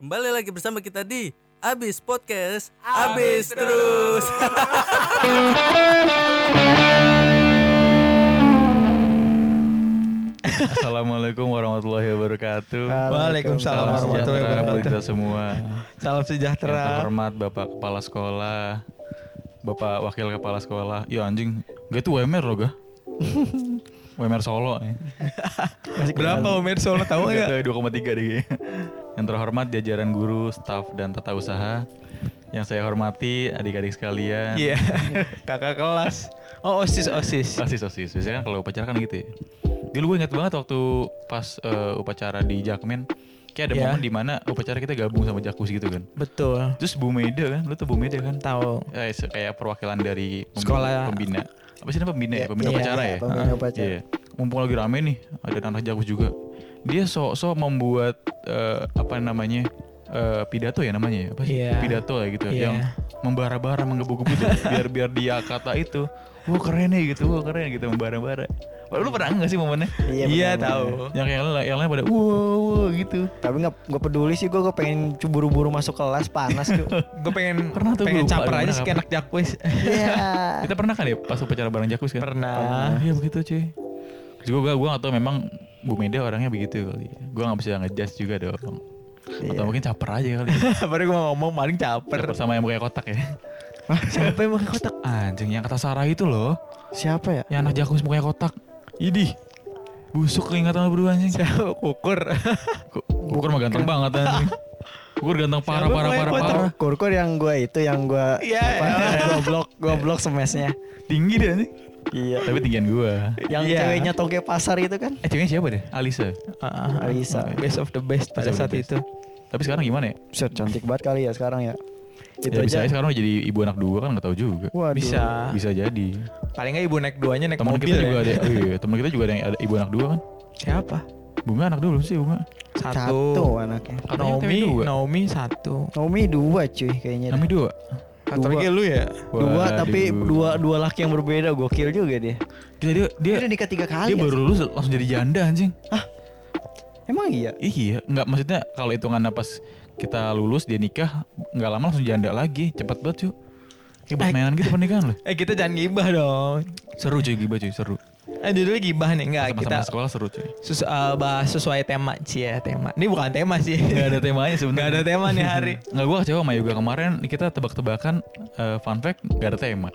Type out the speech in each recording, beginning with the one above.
Kembali lagi bersama kita di Abis Podcast Abis, Terus Assalamualaikum warahmatullahi wabarakatuh. Waalaikumsalam Salam warahmatullahi wabarakatuh. kita semua. Salam Yang sejahtera. terhormat Bapak Kepala Sekolah, Bapak Wakil Kepala Sekolah. Ya anjing, gue tuh WMR loh gak? WMR Solo nih. Berapa Omer Solo tahu tahu, 2,3 deh kayaknya. Yang terhormat jajaran guru, staf dan tata usaha. Yang saya hormati adik-adik sekalian. Iya. Kakak kelas. Oh osis osis. Osis osis. Biasanya kan kalau upacara kan gitu ya. Dulu gue inget banget waktu pas eh, upacara di Jakmen, kayak ada Iya. momen di mana upacara kita gabung sama Jakus gitu kan. Betul. Terus Bu Meda kan, lu tuh Bu Meda kan? Tahu. Eh, kayak perwakilan dari Sekolah. pembina. Apa sih namanya pembina ya? Pembina Iya, upacara iya, ya? pembina Ah, upacara. Iya. Mumpung lagi rame nih, ada anak Jakus juga. Dia sok-sok membuat eh, apa namanya? eh, pidato ya namanya ya? Apa sih? Iya. Pidato ya gitu Iya. yang membara-bara menggebu-gebu tuh, biar biar dia kata itu wah keren nih gitu wah keren gitu membara-bara Wah, lu pernah nggak sih momennya Iya, Iya tahu. yang yang lain yang lain pada wow, gitu Tapi nggak nggak peduli sih gue, gue pengen buru-buru masuk kelas panas tuh. Gue pengen Pernah tuh pengen caper aja sih anak jakwis. Iya. kita pernah kan ya pas upacara bareng Jakus kan Pernah. Iya begitu cuy. Terus gue gue gak tau memang Bu Meda orangnya begitu kali. Gue gak bisa ngejudge juga dong. Iya. Atau mungkin caper aja kali. Baru gue ngomong paling caper. caper sama yang pakai kotak ya. Siapa yang pakai kotak? Anjing yang kata Sarah itu loh. Siapa ya? Yang anak jakus pakai kotak. Idih. Busuk ingatan lu berdua anjing. Siapa? Kukur. Kukur mah ganteng banget anjing. Kukur ganteng parah Siapa parah parah kotak? parah. Kurkur yang gue itu yang gue Iya, iya. Gue blok gue blok semesnya. Tinggi dia anjing. Iya. Tapi tinggian gue. Yang Iya. ceweknya toge pasar itu kan? Eh ceweknya siapa deh? Alisa. Ah, Alisa. Best of the best pada saat best. itu. Tapi sekarang gimana ya? Set cantik banget kali ya sekarang ya. Itu ya bisa aja. aja sekarang jadi ibu anak dua kan nggak tahu juga. Waduh. Bisa. Bisa jadi. Paling nggak ibu naik duanya naik Teman mobil kita ya. juga ada. Oh iya, teman kita juga ada yang ada ibu anak dua kan. Siapa? Bunga anak dua belum sih bunga? Satu. Satu anaknya. Naomi. Naomi satu. Naomi dua cuy kayaknya. Naomi dua. Atau Dua. lagi lu ya? Dua Waduh. tapi dua dua laki yang berbeda gokil juga dia. Dia dia dia, Dia udah nikah tiga kali. dia ya? baru lulus langsung jadi janda anjing. Emang iya? Iya, nggak maksudnya kalau hitungannya pas kita lulus dia nikah nggak lama langsung janda lagi, cepet banget cuy. Kayak buat Eh. mainan gitu pernikahan loh. Eh kita jangan gibah dong. Seru cuy gibah cuy, seru. Eh judulnya gibah nih enggak kita sekolah seru cuy. sus- eh, bahas sesuai tema sih ya tema. Ini bukan tema sih. Gak ada temanya sebenarnya. Nggak ada tema nih hari. Nggak gua kecewa sama Yoga kemarin kita tebak-tebakan eh, fun fact gak ada tema.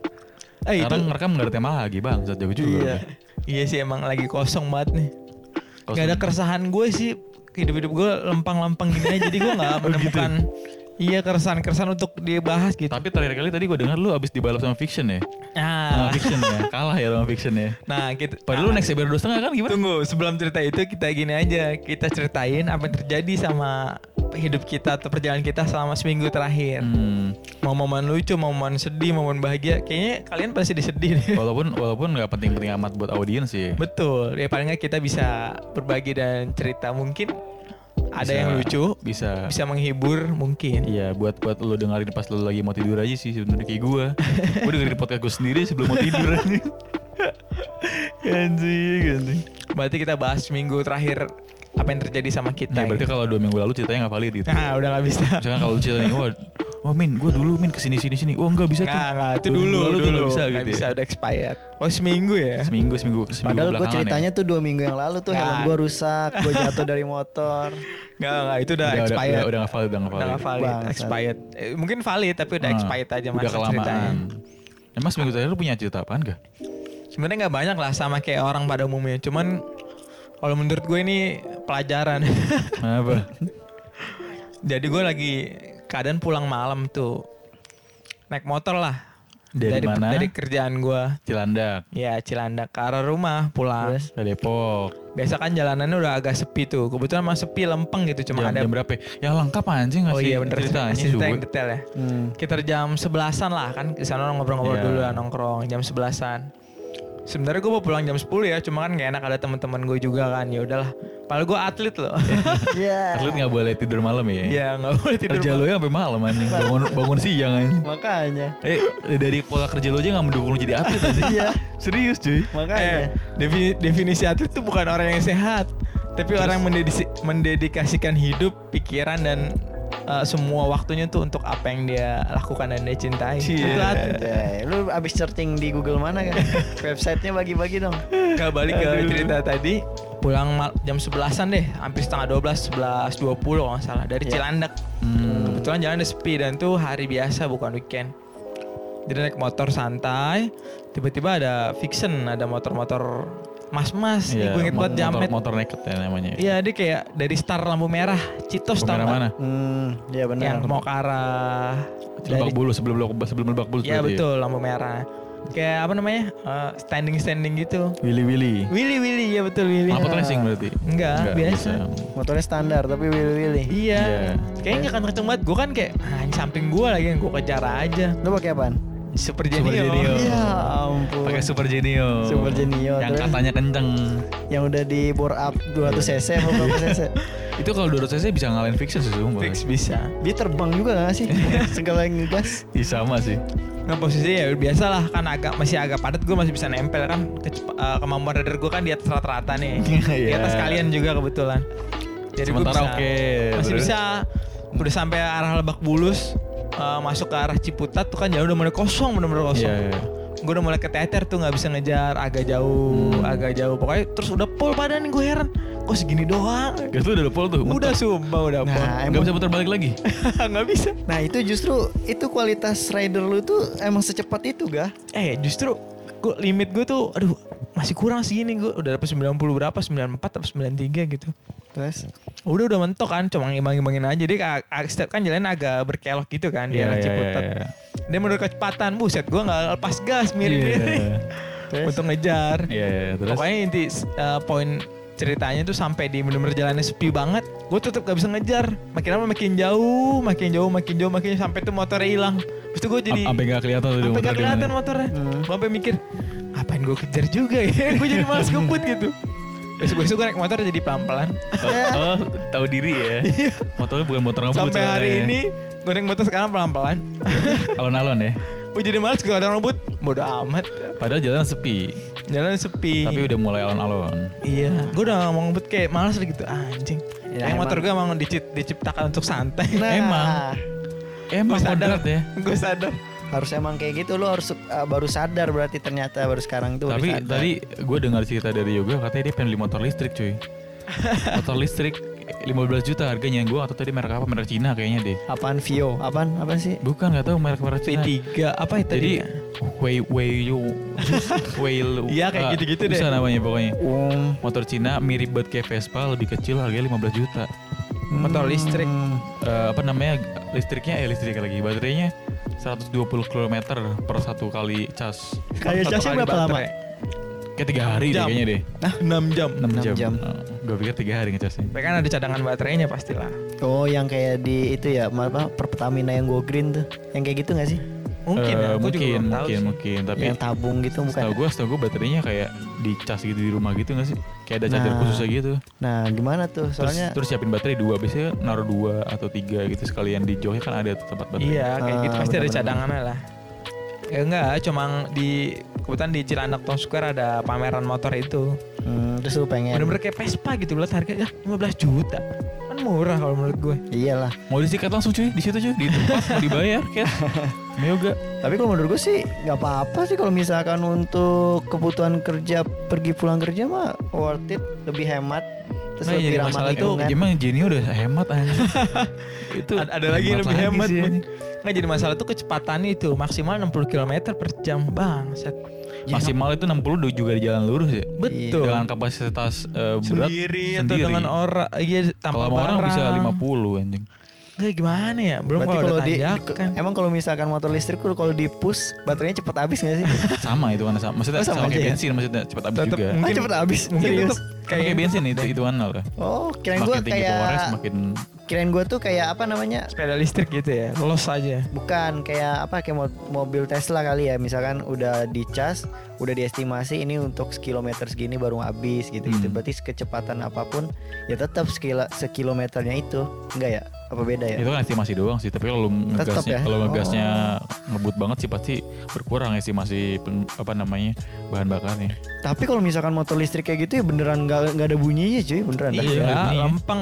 Eh itu Sekarang ngerekam gak ada tema lagi bang, Zat jago juga. Iya. iya sih emang lagi kosong banget nih. Kosong. Gak ada keresahan gue sih hidup-hidup gue lempang-lempang gini aja jadi gue Oh, nggak gitu iya keresahan-keresahan untuk dibahas gitu. Tapi terakhir kali tadi gue dengar lu abis dibalap sama fiction ya. Sama Nah, fiction ya, kalah ya sama fiction ya. nah kita Padahal lu naik CBR dua setengah kan gimana? Tunggu, sebelum cerita itu kita gini aja, kita ceritain apa yang terjadi sama hidup kita atau perjalanan kita selama seminggu terakhir. Hmm. Mau momen lucu, mau momen sedih, mau momen bahagia, kayaknya kalian pasti disedih deh. Walaupun walaupun nggak penting-penting amat buat audiens sih. Betul, ya paling nggak kita bisa berbagi dan cerita mungkin ada Bisa- yang lucu, Bisa. bisa menghibur mungkin. Iya, buat buat lu dengerin pas lu lagi mau tidur aja sih sebenarnya kayak gua. gua dengerin podcast gue sendiri sebelum mau tidur anjing. anjing, anjing. Berarti kita bahas minggu terakhir apa yang terjadi sama kita. Ya, berarti kalau dua minggu lalu ceritanya nggak valid gitu. Nah, udah nggak bisa. Misalkan kalau ceritanya, wah, wah min, gua dulu min ke sini sini sini. Wah nggak bisa tuh. Nggak, nggak, itu dulu, tuh dulu. nggak bisa Nggak gitu. bisa, ya. udah expired. Oh seminggu ya? Seminggu seminggu seminggu Padahal gue ya. ceritanya tuh dua minggu yang lalu tuh helm Nah. gue rusak, gue jatuh dari motor. Nggak, nggak, itu udah, udah, udah, expired. udah, udah nggak valid, udah nggak Udah valid. nggak valid, Bangsat. expired. Eh, mungkin valid tapi udah Ah, expired aja Udah masa ceritanya. kelamaan. Emang seminggu terakhir lu punya cerita apaan gak? Sebenarnya nggak banyak lah sama kayak orang pada umumnya. Cuman kalau menurut gue ini pelajaran. Apa? Jadi gue lagi keadaan pulang malam tuh naik motor lah Dari mana? dari kerjaan gue. Cilandak, Ya Cilandak ke arah rumah pulang. Terus? ke Depok. Biasa kan jalanannya udah agak sepi tuh. Kebetulan emang sepi lempeng gitu. Cuma jam, ada jam berapa? Ya lengkap anjing ngasih Oh iya bener ceritanya cerita yang detail ya. Hmm. Sekitar jam sebelasan lah kan di sana ngobrol-ngobrol Iya. dulu lah nongkrong jam sebelasan. Sebenarnya gue mau pulang jam 10 ya, cuma kan gak enak ada teman-teman gue juga kan. Ya udahlah. Padahal gue atlet loh. Iya. Atlet nggak boleh tidur malam ya? Iya nggak boleh tidur. Kerja malam. lo ya sampai malam anjing. Bangun bangun siang anjing. Makanya. Eh dari pola kerja lo aja nggak mendukung lo jadi atlet anjing. Iya. Serius cuy. Eh, Makanya. defi- definisi atlet itu bukan orang yang sehat, tapi orang yang mendedisi- mendedikasikan hidup, pikiran dan eh, semua waktunya tuh untuk apa yang dia lakukan dan dia cintai. Itu atlet. Eh, lu abis searching di Google mana kan? Websitenya bagi-bagi dong. Gak balik ke cerita tadi. Pulang jam 11-an deh, hampir setengah 12, 11, 20 kalau nggak salah. Dari Iya. Cilandak. Hmm. Kebetulan jalan udah sepi dan tuh hari biasa bukan weekend. Jadi naik motor santai, tiba-tiba ada fiction, ada motor-motor mas-mas. Iya, gue inget banget motor, jamet. motor naked ya namanya. Iya dia kayak dari star lampu merah, Citos nggak? mana? Hmm, iya benar. Yang mau ke arah Lebak Bulus sebelum Lebak sebelum Lebak Bulus. Iya ya? betul lampu merah. Kayak apa namanya? Eh, standing standing gitu. Willy Willy. Willy Willy ya betul Willy. Apa racing berarti? Enggak, biasa. Motornya standar tapi willy-willy. Iya. Iya. Kayaknya nggak akan kenceng banget. Gue kan kayak ah, ini samping gue lagi gue kejar aja. Lu pakai apaan? Super Super Genio. Genio. Ya ampun. Pakai Super Genio. Super Genio, Yang terus? katanya kenceng. Yang udah di bore up 200 cc apa berapa cc? Itu kalau 200 cc bisa ngalahin fiction sih sumpah. Fix bisa. Dia terbang juga gak sih? Segala yang ngegas. Iya sama sih. Nah posisinya ya biasa lah kan agak masih agak padat gue masih bisa nempel kan Kecep- eh, kemampuan rider gue kan di atas rata-rata nih di Iya. atas kalian juga kebetulan jadi gue Sementara bisa oke, masih terus? bisa udah sampai arah Lebak Bulus eh, masuk ke arah Ciputat tuh kan jalan udah mulai kosong bener-bener kosong Iya. iya. gue udah mulai keteter tuh nggak bisa ngejar agak jauh Hmm. agak jauh pokoknya terus udah pol badan nih gue heran kok segini doang lu udah pol tuh. udah sumpah udah pol Nah, Gak emang, bisa putar balik lagi. nggak bisa nah itu justru itu kualitas rider lu tuh emang secepat itu gak? Eh justru gua, limit gue tuh aduh masih kurang segini gue udah dapet 90 berapa 94 atau 93 gitu. Terus? Udah udah mentok kan cuma ngimbang-ngimbangin aja dia setiap kan jalan agak berkelok gitu kan di Iya, arah iya, Ciputat. iya, iya. Dia menurut kecepatan buset gue nggak lepas gas mirip-mirip Iya. Terus? untuk ngejar. Iya, iya, terus. Pokoknya inti uh, poin ceritanya tuh sampai di bener-bener jalannya sepi banget gue tetep gak bisa ngejar makin lama makin jauh makin jauh makin jauh makin sampai tuh motornya hilang terus tuh gue jadi Am- Sampai gak kelihatan tuh sampai gak kelihatan motornya Hmm. Gua sampai mikir ngapain gue kejar juga ya? Gue jadi malas ngebut gitu. Besok besok gue naik motor jadi pelan pelan Oh, oh, tahu diri ya. Motornya bukan motor ngebut. sampai hari ini gue naik motor sekarang pelan pelan alon-alon ya. gue jadi malas kalau ada ngebut. Bodo amat. Padahal jalan sepi, jalan sepi. Tapi udah mulai alon-alon. iya. Gue udah ngomong ngebut kayak malas gitu. Anjing. Ya, Kayak motor gue emang dicip- diciptakan untuk santai. Nah, Emang. Emang Gua sadar. ya. gue sadar harus emang kayak gitu lu harus uh, baru sadar berarti ternyata baru sekarang tuh Tapi tadi gue dengar cerita dari Yoga katanya dia pengen beli motor listrik cuy. motor listrik 15 juta harganya gue atau tadi merek apa merek Cina kayaknya deh. apaan Vio? Apaan? Apa sih? Bukan nggak tahu merek merek Cina. V3 apa itu Jadi Wei Wei Yu Wei Lu. Iya, kayak Ah, gitu-gitu deh. Bisa namanya pokoknya. Um, Motor Cina mirip banget kayak Vespa lebih kecil harganya 15 juta. motor listrik hmm, Eh, apa namanya listriknya eh listrik lagi baterainya 120 km per satu kali cas. Kayak Satu casnya berapa lama? Kayak tiga hari deh Jam. kayaknya deh. Nah, 6 jam. 6 Enam jam. jam. gue pikir tiga hari ngecasnya. Tapi kan ada cadangan baterainya pastilah. Oh yang kayak di itu ya apa Pertamina yang go green tuh Yang kayak gitu gak sih? Mungkin ya, aku juga mungkin, tahu mungkin, sih. mungkin. Tapi yang tabung gitu setahu bukan gue, setahu gue baterainya kayak dicas gitu di rumah gitu gak sih? Kayak ada charger Nah. khususnya gitu. Nah gimana tuh Terus, soalnya terus siapin baterai dua, biasanya naruh dua atau tiga gitu sekalian di jauhnya kan ada tempat baterai. Iya, kayak Ah, gitu pasti ada cadangannya lah. Ya enggak, cuma di kebetulan di Cilandak Town Square ada pameran motor itu. hmm, Terus lu pengen Bener-bener kayak Vespa gitu lihat harganya 15 juta. Kan murah kalau menurut gue. Iyalah Mau disikat langsung cuy, di situ cuy, di tempat mau dibayar kayak. Yoga. Tapi kalau menurut gue sih nggak apa-apa sih kalau misalkan untuk kebutuhan kerja pergi pulang kerja mah worth it lebih hemat terus Nah, lebih jadi ramah masalah itu. Emang Jenny udah hemat aja. itu Ada, ada lagi yang lebih hemat. sih. Nggak jadi masalah tuh kecepatannya itu maksimal 60 km per jam bang. Set. Maksimal itu 60 juga di jalan lurus ya. Betul. Dengan kapasitas eh, berat sendiri atau sendiri. dengan orang iya tanpa Kalau orang barang. bisa 50 anjing. Nggak gimana ya? Belum Berarti kalau di tanjakan. emang kalau misalkan motor listrik tuh kalau di push baterainya cepet habis gak sih? Sama itu kan sama. Maksudnya Oh, sama sama, kayak ya? bensin maksudnya cepat habis Tetep juga. mungkin ah cepet habis. mungkin tetep Kayak, kayak bensin itu itu lah. Oh, kirain gue Semakin tinggi powernya kayak semakin kirain gue tuh kayak apa namanya? sepeda listrik gitu ya. Los aja. Bukan kayak apa kayak mo- mobil Tesla kali ya. Misalkan udah dicas, udah diestimasi ini untuk sekilometer segini baru habis gitu-gitu. Hmm. Berarti kecepatan apa pun ya tetap sekila, sekilometernya itu. Enggak ya? Apa beda ya? itu kan estimasi doang sih. Tapi kalau ngegasnya ya? kalau ngegasnya ngebut banget sih pasti berkurang estimasi pen- apa namanya bahan bakarnya. Tapi kalau misalkan motor listrik kayak gitu ya beneran nggak nggak ada bunyinya cuy, beneran dah. Iya, Iya, bunyi. lempeng.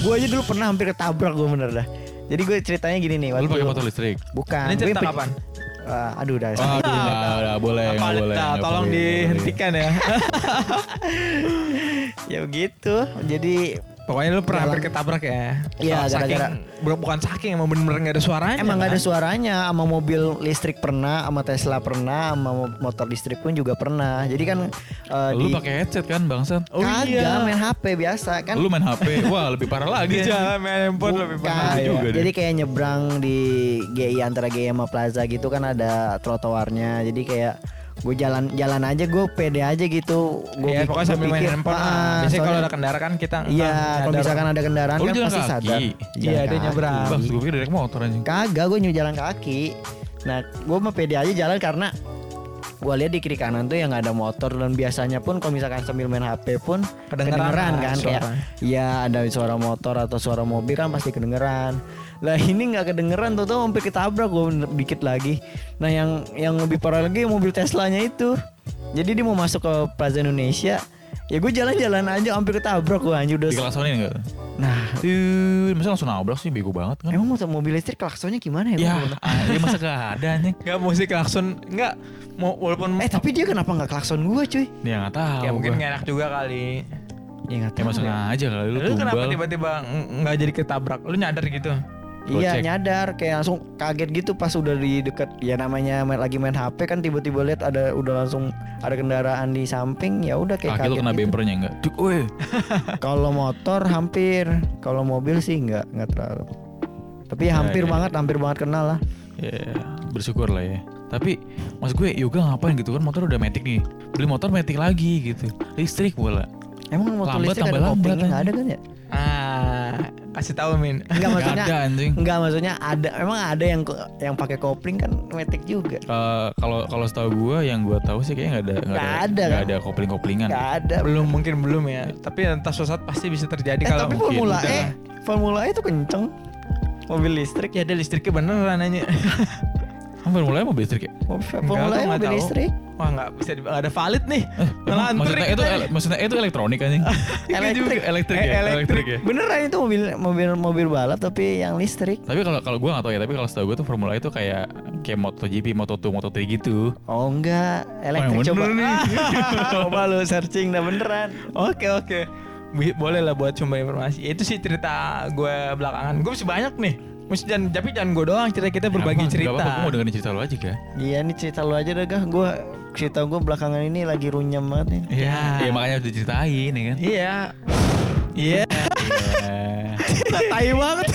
Gue aja dulu pernah hampir ketabrak gue bener dah. Jadi gue ceritanya gini nih. Lu pakai motor listrik? Bukan. Ini cerita kapan? Ah, aduh udah. Ah, aduh, boleh, Apa nggak boleh. Tolong boleh, nggak boleh. dihentikan ya. ya begitu. Jadi Pokoknya lu pernah hampir ketabrak ya. Iya, Saking- gara-gara- bu- bukan saking emang bener-bener gak ada suaranya. emang nggak ada kan? suaranya. Sama mobil listrik pernah, sama Tesla pernah, sama mo- motor listrik pun juga pernah. Jadi kan eh, Lu di pakai headset kan bangsat? Oh Kagak, iya. main HP biasa kan. Lu main HP, wah lebih parah lagi. Di jalan main handphone lebih parah. Itu juga deh. Jadi kayak nyebrang di GI antara GI sama Plaza gitu kan ada trotoarnya. Jadi kayak gue jalan jalan aja gue pede aja gitu. Gue Iya, pokoknya sambil main handphone. ah. Biasanya kalau ada kendaraan kan kita Iya, ah, kalau misalkan ada kendaraan Oh, kan pasti kaki? sadar. Iya, dia kaki. nyebrang. Bang, gue pikir motor anjing. Kagak, gue nyuruh jalan kaki. Nah, gue mah pede aja jalan karena gue lihat di kiri kanan tuh yang ada motor dan biasanya pun kalau misalkan sambil main HP pun Kedengeran kedengeran, kan kayak suaranya. ya ada suara motor atau suara mobil kan pasti kedengeran. Lah ini nggak kedengeran tuh tuh hampir ketabrak gue dikit lagi. Nah yang yang lebih parah lagi mobil Teslanya itu. Jadi dia mau masuk ke Plaza Indonesia. Ya gue jalan-jalan aja hampir ketabrak gue anjir udah. Di kelaksonin enggak? Nah, Tuh, masa langsung nabrak sih bego banget kan? emang motor mobil listrik klaksonnya gimana ya? Ya, ah, ya masa gak ada anjing? Nggak musik klakson Nggak mau walaupun Eh tapi dia kenapa nggak klakson gue cuy? Dia nggak tahu. ya mungkin nggak enak juga kali. Ya nggak Ya ya. aja kali lu Lu kenapa tiba-tiba ng- nggak jadi ketabrak? Lu nyadar gitu? Iya nyadar kayak langsung kaget gitu pas udah di dekat ya namanya main, lagi main HP kan tiba-tiba lihat ada udah langsung ada kendaraan di samping ya udah kayak Kaki lu kaget kena gitu. bempernya enggak? Cuk. Kalau motor hampir, kalau mobil sih nggak nggak terlalu. Tapi ya Ya, hampir ya. banget, hampir banget kenal lah. Ya, bersyukur lah ya. Tapi maksud gue yoga ngapain gitu kan motor udah metik nih. Beli motor metik lagi gitu. Listrik pula. Emang motor Lambat listrik tambah ada lambat, koplingnya nggak ada kan ya? Ah, kasih tahu Min. Enggak Nggak maksudnya ada anjing. Enggak maksudnya ada emang ada yang yang pakai kopling kan metik juga. Eh, Kalau kalau setahu gue yang gue tahu sih kayaknya nggak ada Nggak ada, nggak kan? ada kopling koplingan. Nggak ada. belum mungkin belum ya. Tapi entah suatu saat pasti bisa terjadi Eh kalau tapi mungkin. Formula E, lah. Formula E itu kenceng. Mobil listrik ya ada listriknya beneran nanya. Kan mulai mobil listrik ya? Formula E nggak mobil tahu. listrik. Wah nggak bisa di, nggak ada valid nih. Ngelantur maksudnya itu ele- maksudnya itu elektronik anjing. Elektrik. juga, elektrik Eh, ya, elektrik. elektrik ya. Beneran itu mobil mobil mobil balap tapi yang listrik. Tapi kalau kalau gue gak tahu ya, tapi kalau setahu gue tuh Formula itu kayak kayak MotoGP, Moto2, Moto3 gitu. Oh enggak, elektrik Oh, coba. nih. coba lu searching dah beneran. Oke oke. Boleh lah buat coba informasi. Itu sih cerita gue belakangan. Gue masih banyak nih. Mesti jangan, tapi jangan gue doang cerita kita berbagi Apa? cerita. Gak apa-apa, gue mau dengerin cerita lu aja kan. Iya nih cerita lu aja dah gah. Gua cerita gua belakangan ini lagi runyam banget nih. Iya. Iya makanya harus diceritain ya kan. Iya. Iya. Iya. Tai banget.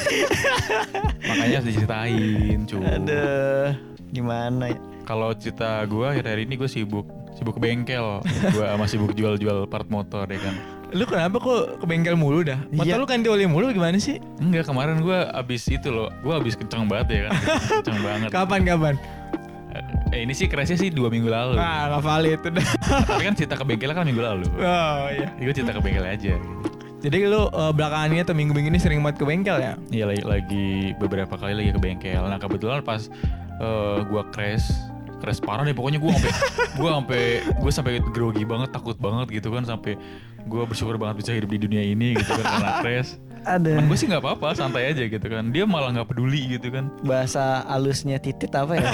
makanya harus diceritain, cu. Aduh, gimana ya? Kalau cerita gue akhir-akhir ini gue sibuk sibuk ke bengkel. gue masih sibuk jual-jual part motor ya kan. Lu kenapa kok ke bengkel mulu dah? Motor Iya. lu ganti oli mulu gimana sih? Enggak kemarin gue abis itu loh, gue abis kenceng banget ya kan, kenceng banget. Kapan kapan? Eh ini sih crashnya sih dua minggu lalu. Ah nggak valid udah. Tapi kan cerita ke bengkel kan minggu lalu. Oh iya. Gue cerita ke bengkel aja. Jadi lu eh, belakangan ini atau minggu-minggu ini sering banget ke bengkel ya? Iya lagi, lagi beberapa kali lagi ke bengkel. Nah kebetulan pas eh, gua crash, crash parah deh pokoknya gua sampai gua sampai gue sampai grogi banget, takut banget gitu kan sampai gua bersyukur banget bisa hidup di dunia ini gitu kan karena crash. Ada Gue sih nggak apa-apa, santai aja gitu kan. Dia malah nggak peduli gitu kan. bahasa alusnya titit apa ya?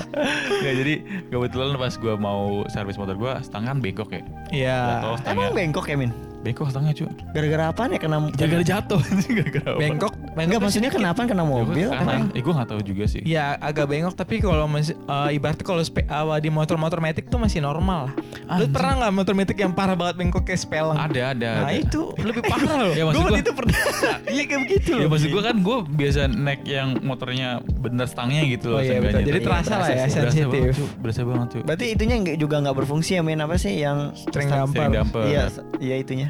Ya jadi kebetulan pas gua mau servis motor gua setengah bengkok ya. Iya. Emang bengkok ya Min? Bengkok setengah cuy. Gara-gara apa nih kena? Gara-gara jatuh gara-gara apa? Bengkok, Enggak tuh maksudnya sedikit- kenapa kena mobil? Ya, karena, eh, gue nggak tahu juga sih. Iya agak bengkok tapi kalau masih eh, ibaratnya kalau spe- eh, di motor-motor metik tuh masih normal lah. Lu pernah nggak motor metik yang parah banget bengkok kayak speleng? Ada, ada. Nah ada. itu lebih parah loh. Ya, gue waktu itu pernah. Iya kayak begitu loh. Ya maksud gue kan gue biasa naik yang motornya bener stangnya gitu loh. Oh iya betul. Jadi terasa lah ya sensitif. berasa banget cuy. Berarti itunya juga nggak berfungsi ya Min apa sih yang String start- damper. String damper. Iya, iya itunya.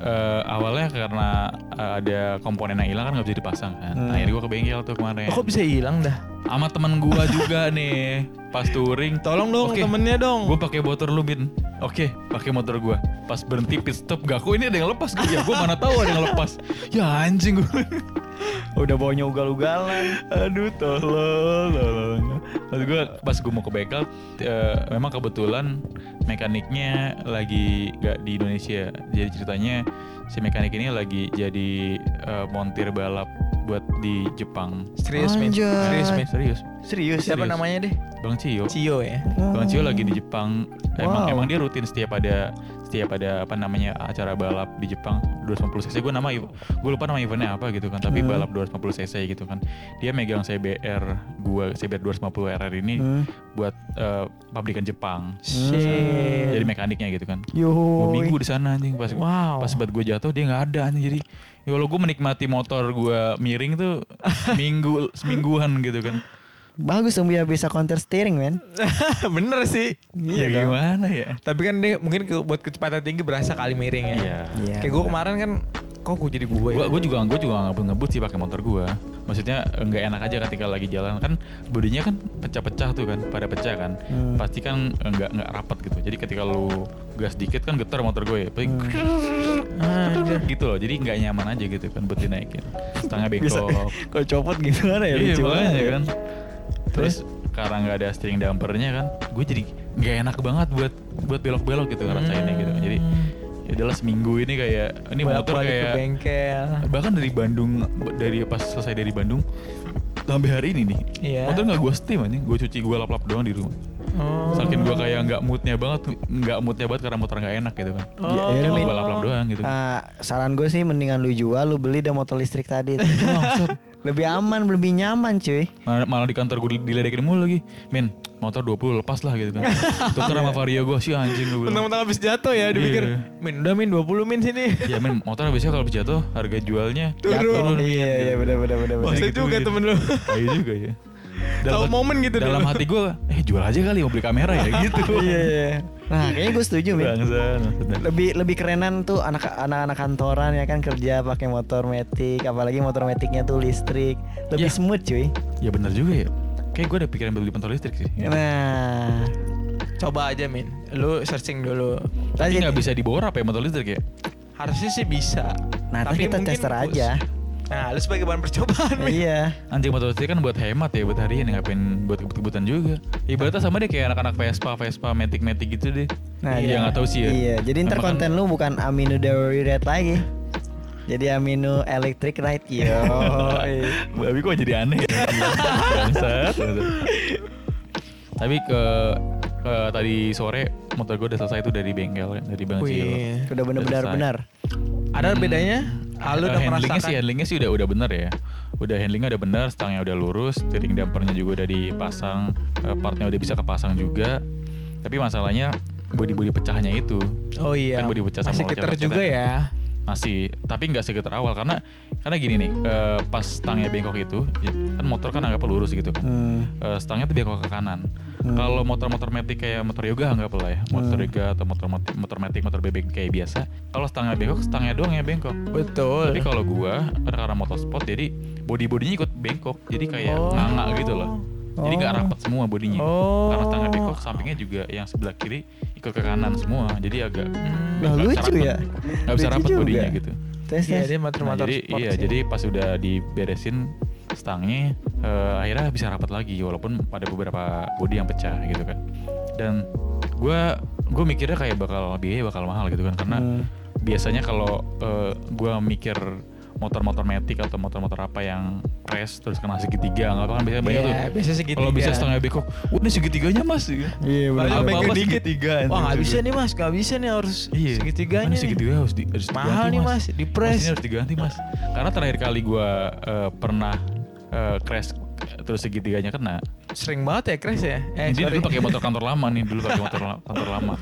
Eh, awalnya karena eh, ada komponen yang hilang kan nggak bisa dipasang kan. Hmm. Akhirnya gue ke bengkel tuh kemarin. Oh, kok bisa hilang dah? Sama temen gue juga nih pas touring. Tolong dong Oke. temennya dong. Gue pakai motor lu bin. Oke, pakai motor gue. Pas berhenti pit stop, gak kok ini ada yang lepas. Ya gue mana tahu ada yang lepas. Ya anjing gue. Udah baunya ugal-ugalan. Aduh tolong, tolong. Maksud gue pas gue mau ke bengkel, eh, memang kebetulan mekaniknya lagi gak di Indonesia. Jadi ceritanya si mekanik ini lagi jadi eh, montir balap buat di Jepang. Serius men. Serius men. Serius. Serius Siapa Serius. namanya deh? Bang Cio. Cio ya. Bang Cio lagi di Jepang. Emang Wow. emang dia rutin setiap ada setiap ada apa namanya acara balap di Jepang 250 cc gue nama gue lupa nama eventnya apa gitu kan tapi Hmm. balap 250 cc gitu kan dia megang CBR gua CBR 250 RR ini Hmm. buat eh, pabrikan Jepang Shit. jadi mekaniknya gitu kan minggu di sana anjing pas Wow. pas buat gue jatuh dia nggak ada anjing jadi ya kalau gue menikmati motor gue miring tuh minggu semingguan gitu kan Bagus dong biar bisa counter steering men. Bener sih. ya dong. gimana ya Tapi kan dia mungkin ke- buat kecepatan tinggi berasa kali miring ya. Iya. Iya. Kayak gue kemarin kan kok gue jadi gue Gua, ya. gua juga gua juga ngebut ngebut sih pakai motor gua. Maksudnya nggak enak aja ketika lagi jalan kan bodinya kan pecah-pecah tuh kan, pada pecah kan. Hmm. Pasti kan nggak nggak rapat gitu. Jadi ketika lu gas dikit kan getar motor gue ya. Anjir. gitu loh. Jadi nggak nyaman aja gitu kan buat dinaikin. Setengah bengkok. Kalau copot gimana ya? iya Lucu ya. kan. Terus karena nggak ada steering dampernya kan, gue jadi nggak enak banget buat buat belok-belok gitu ngerasainnya gitu. Jadi ya udahlah seminggu ini kayak ini motor Bolak-balik ke kayak bengkel. bahkan dari Bandung dari pas selesai dari Bandung sampai hari ini nih Iya. motor nggak gue steam anjing gue cuci gue lap lap doang di rumah Oh. saking gue kayak nggak moodnya banget nggak moodnya banget karena motor nggak enak gitu kan Oh. Ya, ya gue lap lap doang gitu Ah, saran gue sih mendingan lu jual, lu beli deh motor listrik tadi. lebih aman, lebih nyaman cuy. malah, malah di kantor gue diledekin mulu lagi min motor 20 lepas lah gitu kan tuker sama vario gue sih anjing gue bilang Mentang-mentang habis jatuh ya dipikir Iya. Min udah Min 20 Min sini ya min motor biasanya kalau habis jatuh harga jualnya Turun. Iya, iya benar benar benar. Masa gitu, juga gitu. temen lu Iya juga ya Tahu momen gitu dalam dulu. hati gue eh jual aja kali mau beli kamera ya gitu Iya, iya. Nah, kayaknya gue setuju, Min. Bangsa, maksudnya. Lebih lebih kerenan tuh anak anak-anak kantoran ya kan kerja pakai motor metik, apalagi motor metiknya tuh listrik. Lebih Iya. smooth, cuy. Ya bener juga ya. Kayak gue ada pikiran beli motor listrik sih. Nah, Coba aja Min Lu searching dulu Tapi tadi nggak bisa dibor apa ya motor listrik ya? Harusnya sih bisa Nah, tapi kita mungkin tester aja. Nah lu sebagai bahan percobaan iya. Anjing motor listrik kan buat hemat ya, buat harian ya, ngapain buat kebut-kebutan juga. Ibaratnya sama deh kayak anak-anak Vespa, Vespa, Matic, Matic gitu deh. Nah, iya iya. nggak tahu sih ya. Iya, jadi ntar konten lu bukan amino dairy red lagi. Jadi amino electric ride. Yo. Babi kok jadi aneh ya? Bangsat. Tapi ke, ke tadi sore motor gue udah selesai tuh dari bengkel dari Bang Cilo. Wih Udah bener-bener selesai. benar. Ada bedanya Eh, Lu udah handlingnya merasakan. sih handlingnya sih udah udah bener ya. Udah handlingnya udah bener stangnya udah lurus steering dampernya juga udah dipasang eh, partnya udah bisa kepasang juga. Tapi masalahnya body body pecahnya itu Oh iya Kan body pecah sama Masih lecet-lecet juga ya. Ya masih tapi nggak segetar awal karena karena gini nih eh, pas stangnya bengkok itu ya, kan motor kan anggap lurus gitu kan Hmm. Eh, stangnya tuh bengkok ke kanan. Hmm. Kalau motor-motor metik kayak motor yoga anggap lah ya, motor Hmm. yoga atau motor motor, motor metik, motor bebek kayak biasa. Kalau stangnya bengkok, stangnya doang yang bengkok. Betul Tapi kalau gua karena motorsport jadi body bodinya ikut bengkok, jadi kayak Oh. nganga gitu loh. Jadi nggak Oh. rapat semua bodinya. Oh. Karena stangnya bengkok, sampingnya juga yang sebelah kiri ikut ke kanan semua. Jadi agak Hmm. Nah, lucu rapat. ya. Nggak bisa rapat juga. bodinya gitu. Tes Iya tes. dia Nah, motor-motor jadi sport iya, sih. jadi pas udah diberesin stangnya eh, akhirnya bisa rapat lagi walaupun ada beberapa bodi yang pecah gitu kan. Dan gua gue mikirnya kayak bakal biaya bakal mahal gitu kan karena Hmm. biasanya kalau eh, gua mikir motor-motor metik atau motor-motor apa yang crash terus kena segitiga nggak apa kan biasanya banyak Iya, tuh. biasa segitiga. Kalau bisa setengah bengkok, wah ini segitiganya mas. Iya Paling benar. Bengkel dikit. segitiga, Wah nggak bisa nih mas, nggak bisa nih harus Iya. segitiganya. Ini nih. segitiga harus, di, harus Mahal nih, Mas. Di press. Mas, ini harus diganti mas. Karena terakhir kali gua eh, pernah eh, crash terus segitiganya kena. Sering banget ya crash ya. Eh, sorry. dulu pakai motor kantor lama nih, dulu pakai motor kantor lama.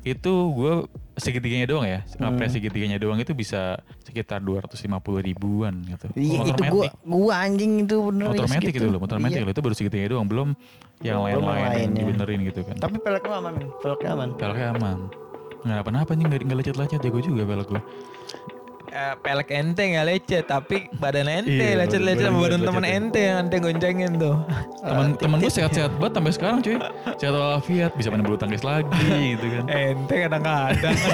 Itu gue segitiganya doang ya, Hmm. segitiganya doang itu bisa sekitar 250 ribuan gitu. Iya motor itu gua gua anjing itu bener Motor ya, metik segitu. itu loh, motor metik Iya. loh itu baru segitiganya doang, belum yang lain-lain dibenerin gitu kan. Tapi peleknya aman. Peleknya aman. Peleknya aman. Nggak apa-apa nih, nggak lecet-lecet jago juga pelek gue. Eh, pelek ente nggak lecet, tapi badan ente Iya, lecet-lecet badan- sama badan temen lecet ya. ente yang ente goncengin tuh. Temen temen gue sehat-sehat banget sampai sekarang cuy. Sehat walafiat, bisa main bulu tangkis lagi gitu kan. ente kadang-kadang.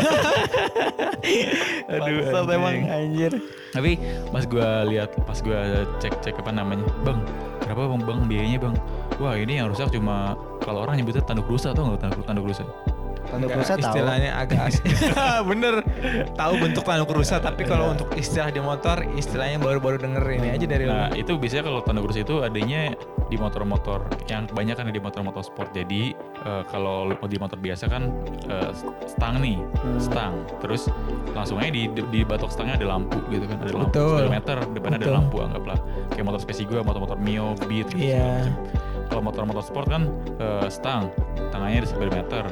Aduh, Bangsat emang anjir. Tapi pas gue lihat, pas gue cek-cek apa namanya, bang, berapa bang bang biayanya bang? Wah ini yang rusak cuma kalau orang nyebutnya tanduk rusa tau nggak tanduk tanduk rusa? Tanduk rusa tahu. istilahnya agak. Bener. Tahu bentuk tanduk rusa tapi kalau untuk istilah di motor istilahnya baru-baru denger ini aja dari Nah lu. itu biasanya kalau tanduk kursi itu adanya di motor-motor yang kebanyakan di motor-motor sport. Jadi eh, kalau lu- di motor biasa kan eh, stang nih, Hmm. stang. Terus langsung aja di, di batok stangnya ada lampu gitu kan, ada lampu Betul. speedometer, ada Betul. lampu anggaplah. Kayak motor spesi gue, motor-motor Mio, Beat gitu. Iya. segala macam. Kalau motor-motor sport kan eh, stang, tangannya ada speedometer.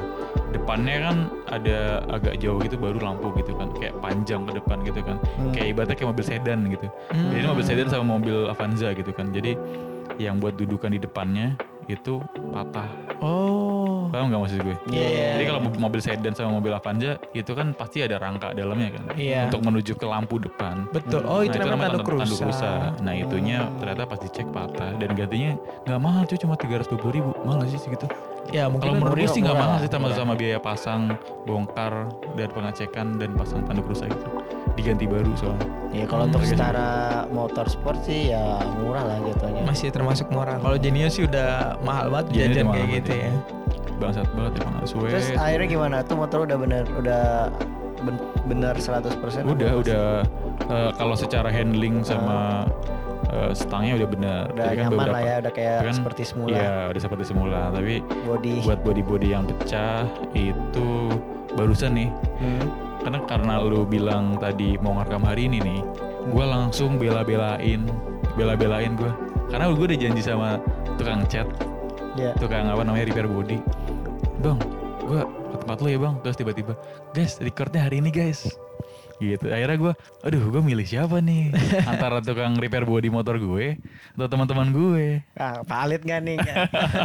Depannya kan ada agak jauh gitu baru lampu gitu kan, kayak panjang ke depan gitu kan. Hmm. Kayak ibaratnya kayak mobil sedan gitu. Hmm. Jadi ini mobil sedan sama mobil Avanza gitu kan. Jadi yang buat dudukan di depannya itu patah. Oh. Paham nggak maksud gue? Iya, iya. Jadi kalau mobil sedan sama mobil Avanza itu kan pasti ada rangka dalamnya kan. Iya. Untuk menuju ke lampu depan. Betul. Oh, itu Nah, namanya tanduk tanduk rusa. rusa. Nah itunya ternyata pas dicek patah dan gantinya nggak mahal cuy cuma 320 ribu mahal sih segitu? Ya, mungkin Kalau menurut gue sih nggak mahal sih sama murah. sama biaya pasang, bongkar dan pengecekan dan pasang tanduk rusa gitu. Diganti baru soalnya. Ya kalau untuk Hmm. secara motor sport sih ya murah lah jatuhnya. masih termasuk murah. Kalau Genius sih udah mahal banget Genius jajan kayak banget gitu ya. ya. Bangsat banget emang suwe. Terus akhirnya gimana? Tuh motor udah bener udah ben- bener 100% udah udah eh, kalau secara handling sama eh, stangnya udah benar udah Jadi kan nyaman beberapa- lah ya, udah kayak kan, seperti semula. Iya, udah seperti semula. Tapi Body. buat body-body yang pecah itu barusan nih. Hmm. Karena karena lu bilang tadi mau ngerekam hari ini nih, gua langsung bela-belain, bela-belain gua. Karena gue udah janji sama tukang cat, Ya. tukang apa namanya repair body. Bang, gua ke tempat lu ya bang. Terus tiba-tiba, guys, recordnya hari ini guys. Gitu. Akhirnya gua, aduh, gue milih siapa nih? Antara tukang repair body motor gue atau teman-teman gue. Ah, valid gak nih?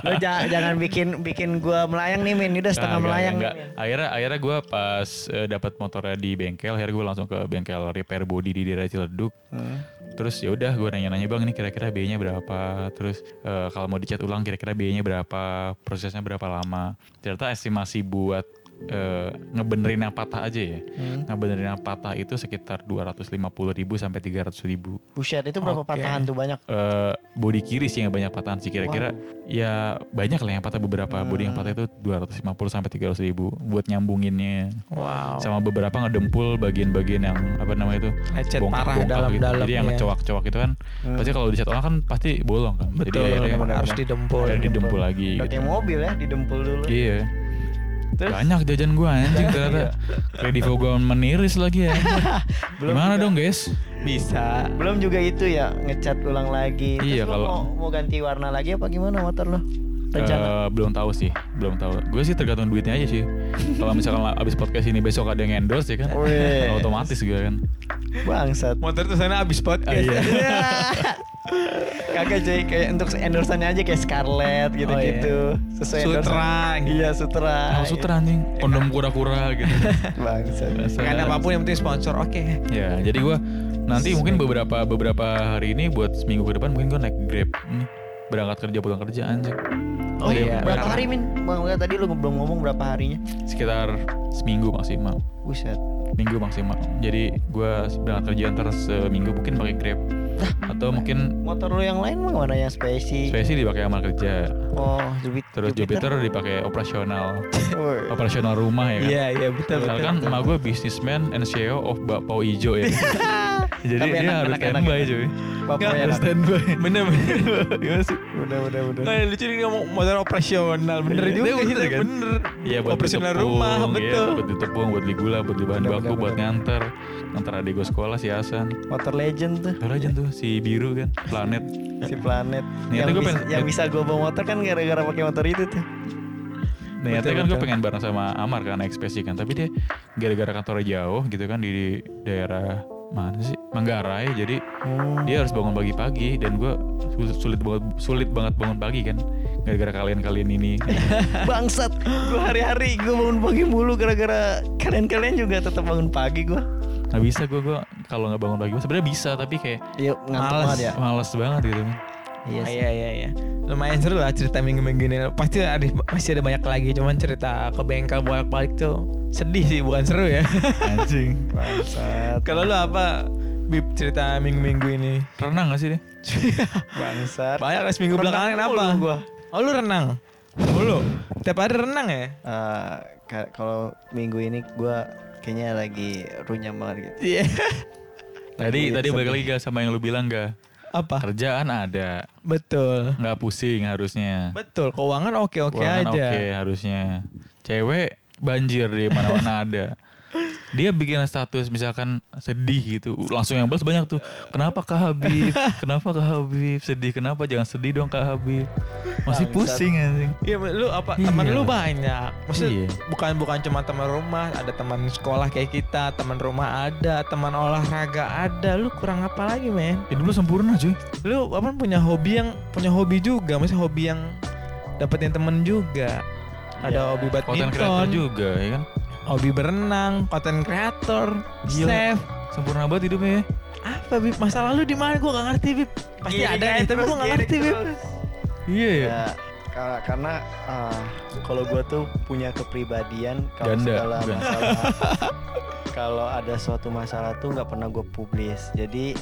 Lo jangan, jangan bikin bikin gua melayang nih, Min. Udah setengah Nah, enggak, melayang. enggak. nih, Min. Akhirnya akhirnya gue pas eh, dapat motornya di bengkel, akhirnya gue langsung ke bengkel repair body di daerah Ciledug. Hmm. Terus ya udah gue nanya-nanya bang ini kira-kira biayanya berapa? Terus eh, kalau mau dicat ulang kira-kira biayanya berapa? Prosesnya berapa lama? Ternyata estimasi buat eh, ngebenerin yang patah aja ya. Hmm. Ngebenerin yang patah itu sekitar 250 ribu sampai 300 ribu. Buset, itu berapa Oke. patahan tuh banyak? Eh, body kiri sih yang banyak patahan sih kira-kira ya banyak lah yang patah beberapa body yang patah itu 250 sampai 300 ribu buat nyambunginnya Wow. sama beberapa ngedempul bagian-bagian yang apa namanya itu Lecet bongkak- parah bongkak gitu. dalam-dalam jadi yang ya. ngecowak-cowak itu kan Hmm. pasti kalau dicat orang kan pasti bolong kan Betul, jadi akhirnya harus didempul. akhirnya didempul lagi Udah gitu. kayak mobil ya, didempul dulu. iya Terus? banyak jajan gua anjing ternyata kredivo gua meniris lagi ya Belum gimana juga. dong guys Bisa. Belum juga itu ya, ngecat ulang lagi. Terus Iya, kalau- mau, mau ganti warna lagi apa gimana motor lo? Rencana? Eh, belum tahu sih, belum tahu. Gue sih tergantung duitnya aja sih. Kalau misalkan abis podcast ini besok ada yang endorse ya kan, otomatis gue kan. Bangsat. Motor tuh sana abis podcast. Ah, iya. Kagak cuy, kayak untuk endorsannya aja kayak Scarlett gitu-gitu. Sesuai Sutra, gitu. Iya, Sutra. Oh, sutra anjing, kondom kura-kura gitu. Bangsat. Biasa. Kan apa pun yang penting sponsor. Oke. Ya, jadi gue nanti mungkin beberapa beberapa hari ini buat seminggu ke depan mungkin gue naik grab nih berangkat kerja pulang kerja anjing. Oh iya, iya, berapa karena- hari Min? Bang, Bang, tadi lu belum ngomong berapa harinya. Sekitar seminggu maksimal, Buset. minggu maksimal. Jadi gue berangkat kerja ntar seminggu mungkin pakai grab atau mungkin Motor lu yang lain mah mana yang spesi? spesi dipakai sama kerja. Oh, Jupiter. Terus Jupiter dipakai operasional, operasional rumah ya kan. Iya, iya betul. Padahal kan emak gue businessman and CEO of Bakpao Ijo ya. Jadi Tapi dia enak, harus standby cuy. Bapak Nggak, ya. harus standby. Bener bener. Gimana sih? Udah, udah, udah. Nah, lucu nih ngomong motor operasional. Bener Iya, juga bener sih, kan? bener. Iya buat operasional rumah, iya, betul. buat beli tepung, buat beli gula, buat beli bahan Bener, baku, bener, buat bener. nganter. Nganter adik gue sekolah si Hasan. Motor legend tuh. Tahu aja tuh si biru kan, planet. Si planet. Niatnya yang, gua bisa, pengen- yang bisa gue bawa motor kan gara-gara pakai motor itu tuh. Niatnya Betul, kan gue pengen bareng sama Amar kan ekspesi kan, tapi dia gara-gara kantornya jauh gitu kan di daerah mana sih Manggarai, jadi Hmm. dia harus bangun pagi-pagi dan gue sulit banget sulit banget bangun pagi kan gara-gara kalian-kalian ini Bangsat. Gue hari-hari gue bangun pagi mulu gara-gara kalian-kalian juga tetap bangun pagi gue. Nggak bisa gue gue kalau nggak bangun pagi sebenarnya bisa tapi kayak Iya, ngantuk Males. banget ya. males banget gitu Iya sih. Iya iya iya. Lumayan seru lah cerita minggu-minggu ini. Pasti ada masih ada banyak lagi. Cuman cerita ke bengkel bolak-balik tuh sedih sih bukan seru ya. anjing Bangsat. Kalau lu apa Bib cerita minggu-minggu ini? renang gak sih deh Bangsat. Banyak lah seminggu Renang belakangan kenapa? mulu gua. Oh lu renang? Mulu? Tiap hari renang ya? Eh, ka- kalau minggu ini gue kayaknya lagi runyam banget gitu. Iya. Tadi tadi balik lagi gak sama yang lu bilang gak? Apa? Kerjaan ada, Betul. nggak pusing harusnya. Betul. Keuangan oke-oke Keuangan aja. Oke harusnya. Cewek banjir di mana-mana ada. Dia bikin status misalkan sedih gitu, langsung yang balas banyak tuh. Kenapa Kak Habib? Kenapa Kak Habib? Sedih kenapa? Jangan sedih dong Kak Habib. Masih Bangsat. pusing anjing. Iya, lu apa? Iya. Teman lu banyak. Maksudnya Iya. bukan bukan cuma teman rumah, ada teman sekolah kayak kita, teman rumah ada, teman olahraga ada. Lu kurang apa lagi, men? Hidup lu sempurna cuy. Lu apa punya hobi yang punya hobi juga, maksudnya hobi yang dapetin temen juga. Ada Ya, hobi Konten kreator badminton, juga ya kan. Hobi berenang, konten kreator, chef. Sempurna banget hidupnya ya. Apa Bib? Masa lalu di mana? Gua gak ngerti Bib. Pasti Giring ada aja nih, tapi gua gak giring ngerti Bib. terus. Iya ya. Ya, ka- karena ah, kalau gue tuh punya kepribadian kalau segala masalah kalau ada suatu masalah tuh nggak pernah gue publis jadi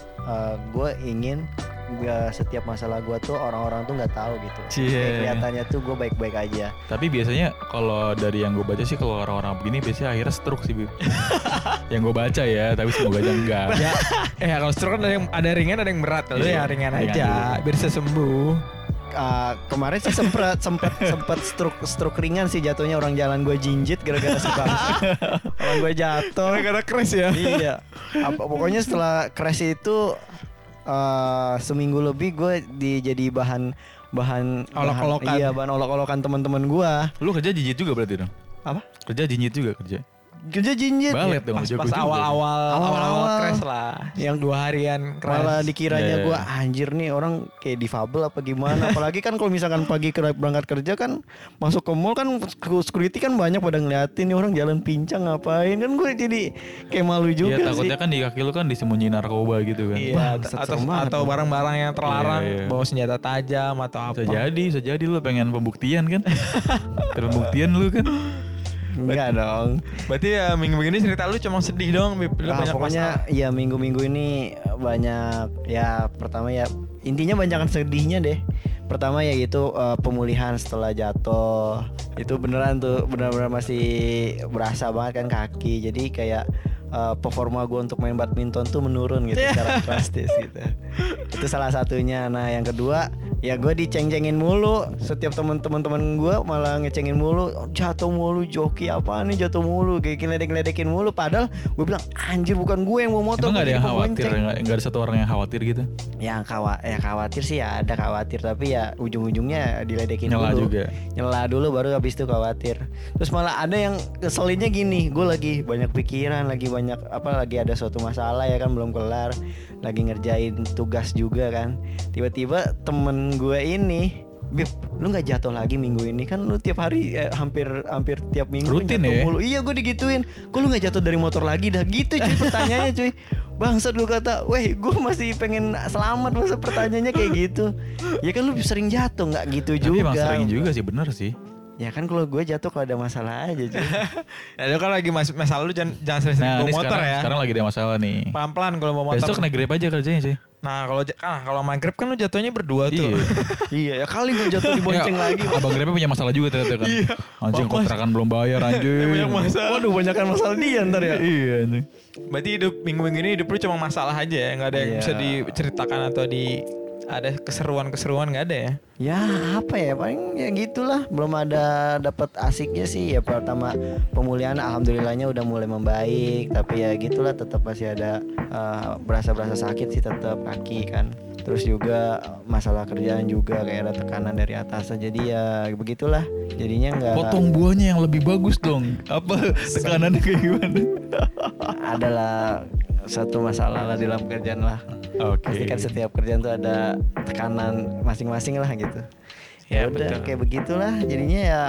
gue ingin nggak setiap masalah gue tuh orang-orang tuh nggak tahu gitu Cie. Kayak kelihatannya tuh gue baik-baik aja Tapi biasanya kalau dari yang gue baca sih kalau orang-orang begini biasanya akhirnya stroke sih yang gue baca ya, tapi semoga aja enggak. ya, eh kalau stroke kan ada yang ada ringan ada yang berat kalau Iya, ya ringan ringan aja dulu. biar bisa sembuh Ah, kemarin sih sempet sempet sempet stroke stroke ringan sih jatuhnya orang jalan gue jinjit gara-gara si bangsa. orang gue jatuh gara crash ya iya Apa- pokoknya setelah crash itu eh, seminggu lebih gue di jadi bahan bahan Olok-olokan. bahan- iya bahan olok-olokan teman-teman gue Lu kerja jinjit juga berarti dong? apa Kerja jinjit juga kerja. Kerja jinjit Balet dong, pas, pas juga. awal-awal awal-awal Awal-awal. crash lah yang dua harian crash malah dikiranya Iya, iya. gue anjir nih orang kayak difabel apa gimana apalagi kan kalau misalkan pagi berangkat kerja kan masuk ke mall kan security kan banyak pada ngeliatin nih orang jalan pincang ngapain kan gue jadi kayak malu juga Iya sih takutnya kan di kaki lu kan disembunyiin narkoba gitu kan. Iya, atau atau barang-barang yang terlarang, Iya, iya. bawa senjata tajam atau apa. Bisa jadi, bisa jadi lu pengen pembuktian kan? Pembuktian lu kan? Enggak dong Berarti ya minggu-minggu ini cerita lu cuma sedih doang, Bib. Lu Nah, banyak pokoknya masalah. ya minggu-minggu ini banyak ya pertama ya intinya banyak sedihnya deh. Pertama ya gitu eh, pemulihan setelah jatuh. Itu beneran tuh benar-benar masih berasa banget kan kaki. Jadi kayak eh, performa gue untuk main badminton tuh menurun gitu secara drastis gitu. Itu salah satunya. Nah, yang kedua ya gue diceng-cengin mulu. Setiap teman-teman teman gue malah ngecengin mulu. "Oh, jatuh mulu joki apa nih jatuh mulu. Kayak ngeledek-ngeledekin mulu. Padahal gue bilang anjir bukan gue yang bawa motor. Emang gak ada yang khawatir? pembonceng." Nggak nggak ada satu orang yang khawatir gitu? yang kawa ya khawatir sih ya ada khawatir. Tapi ya ujung-ujungnya diledekin Nyela dulu. juga. nyela dulu baru habis itu khawatir. Terus malah ada yang keselinnya gini. Gue lagi banyak pikiran lagi banyak apa lagi ada suatu masalah ya kan belum kelar. Lagi ngerjain tugas juga kan. Tiba-tiba temen gue ini Bib, lu nggak jatuh lagi minggu ini kan lu tiap hari eh, hampir hampir tiap minggu Rutin ya? mulu. Iya gue digituin. Kok lu nggak jatuh dari motor lagi dah gitu cuy pertanyaannya cuy. Bangsat gue kata, weh gue masih pengen selamat masa pertanyaannya kayak gitu. Ya kan lu sering jatuh nggak gitu Tapi juga. emang sering juga sih, bener sih. Ya kan kalau gue jatuh kalau ada masalah aja cuy. Ya, lu kan lagi mas masalah lu jangan jangan sering-sering Nah, bawa motor sekarang, ya. sekarang lagi ada masalah nih. Pelan-pelan kalau bawa motor. Besok naik grab aja kerjanya sih. Nah, kalau kan kalau maghrib kan lu jatuhnya berdua tuh. Iya. iya ya kali gue jatuh dibonceng Ya, lagi. Abang grabnya punya masalah juga ternyata kan. Iya. Anjing kontrakan belum bayar anjing. Banyak masalah. Waduh banyakan masalah dia ntar ya. Iya anjing. Berarti hidup minggu-minggu ini hidup lu cuma masalah aja ya, nggak ada yang Iya. bisa diceritakan atau di ada keseruan-keseruan nggak ada ya? Ya apa ya? Paling ya gitulah. Belum ada dapat asiknya sih. Ya pertama pemulihan alhamdulillahnya udah mulai membaik. Tapi ya gitulah tetap masih ada eh, berasa-berasa sakit sih tetap kaki kan. Terus juga masalah kerjaan juga kayak ada tekanan dari atas. Jadi ya begitulah. Jadinya nggak Potong buahnya yang lebih bagus dong. Apa tekanannya kayak gimana? adalah satu masalah lah dalam kerjaan lah Oke. pasti kan setiap kerjaan tuh ada tekanan masing-masing lah gitu Ya, ya udah betul. kayak begitulah jadinya ya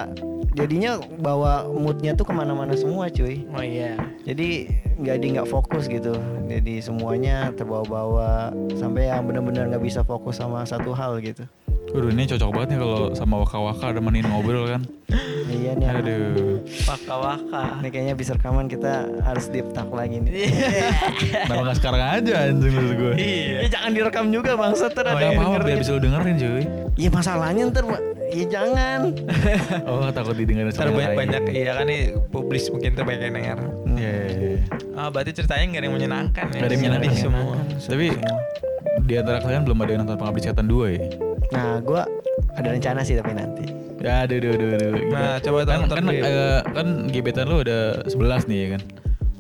jadinya bawa moodnya tuh ke mana-mana semua cuy Oh iya. jadi nggak di nggak fokus gitu jadi semuanya terbawa-bawa sampai yang benar-benar nggak bisa fokus sama satu hal gitu Waduh ini cocok banget nih kalau sama waka-waka nemenin ngobrol kan. Iya nih. Aduh. Waka-waka. Ini kayaknya bisa rekaman kita harus deep talk lagi nih. Kenapa gak sekarang aja anjing menurut gue. Iya. Ya jangan direkam juga bangsa ntar Oh ada ya yang apa biar dengerin. bisa lu dengerin cuy. Iya masalahnya ntar ya jangan. Oh takut didengerin Ntar banyak, banyak iya kan nih publis mungkin banyak yang denger. Iya. iya, iya. Ah berarti ceritanya gak ada yang menyenangkan ya? Gak ada yang menyenangkan. Semua. Tapi di antara kalian belum ada yang nonton Pengabdi Setan 2 ya? Nah gua ada rencana sih tapi nanti. Ya aduh aduh aduh aduh. Nah, coba kan, tonton kan, eh, kan gebetan lu ada 11 nih ya kan.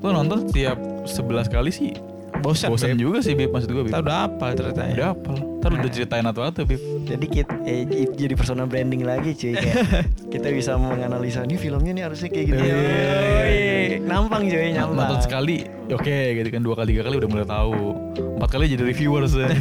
Lu nonton tiap 11 kali sih Bosan, bosan Beb. juga sih Bib maksud gue Bib. Kita udah apa ceritanya? Udah apa? Ntar udah ceritain atau-atau Bib. Jadi kita eh, jadi personal branding lagi cuy kayak kita bisa menganalisa nih filmnya nih harusnya kayak gini. Yoi. Nampang cuy, nyampang. Nonton sekali, oke gitu kan dua kali tiga kali udah mulai tahu. Empat kali jadi reviewers ya.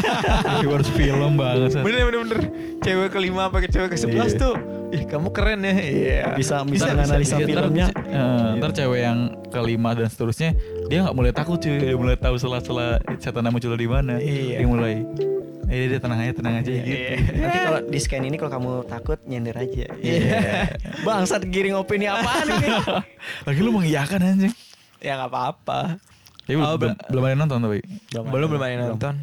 reviewers film banget. Bener bener bener. Cewek kelima apa ke cewek ke sebelas tuh. Ih kamu keren ya. Iya. Bisa bisa Ntar- menganalisa ntar- filmnya. eh, ntar cewek yang kelima dan seterusnya dia nggak mulai takut cuy dia mulai tahu setelah-setelah setan muncul di mana Iya. dia mulai eh dia tenang aja tenang aja gitu Nanti kalau di scan ini kalau kamu takut nyender aja. Iya. Bangsat giring opini apaan ini? lagi lu mengiyakan anjing Ya nggak apa-apa. tapi Oh, belum, be- belum ada nonton tapi Belum belum ada yang nonton.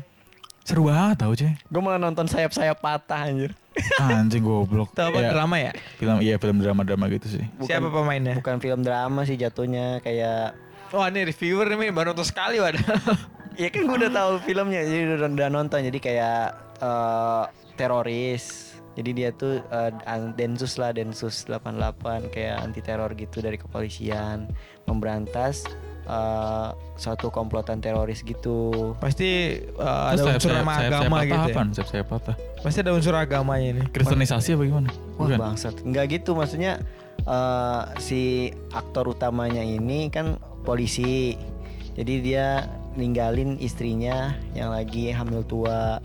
seru banget tau cuy Gue malah nonton sayap-sayap patah anjir. anjing goblok Itu apa Ya, drama ya? film iya film drama drama gitu sih Siapa pemainnya? Bukan film drama sih jatuhnya kayak Wah ini reviewer nih baru nonton sekali wadah. Ya kan gue udah tahu filmnya jadi udah, udah nonton jadi kayak eh, teroris. Jadi dia tuh an- Densus lah Densus 88 kayak anti teror gitu dari kepolisian memberantas eh, suatu komplotan teroris gitu. Pasti uh, Terus ada sayap- unsur sama agama patah gitu. Ya. apaan? sayap sayap patah Pasti ada unsur agamanya ini. kristenisasi apa gimana Wah Bukan? bangsat. Enggak gitu maksudnya eh, si aktor utamanya ini kan polisi. Jadi dia ninggalin istrinya yang lagi hamil tua.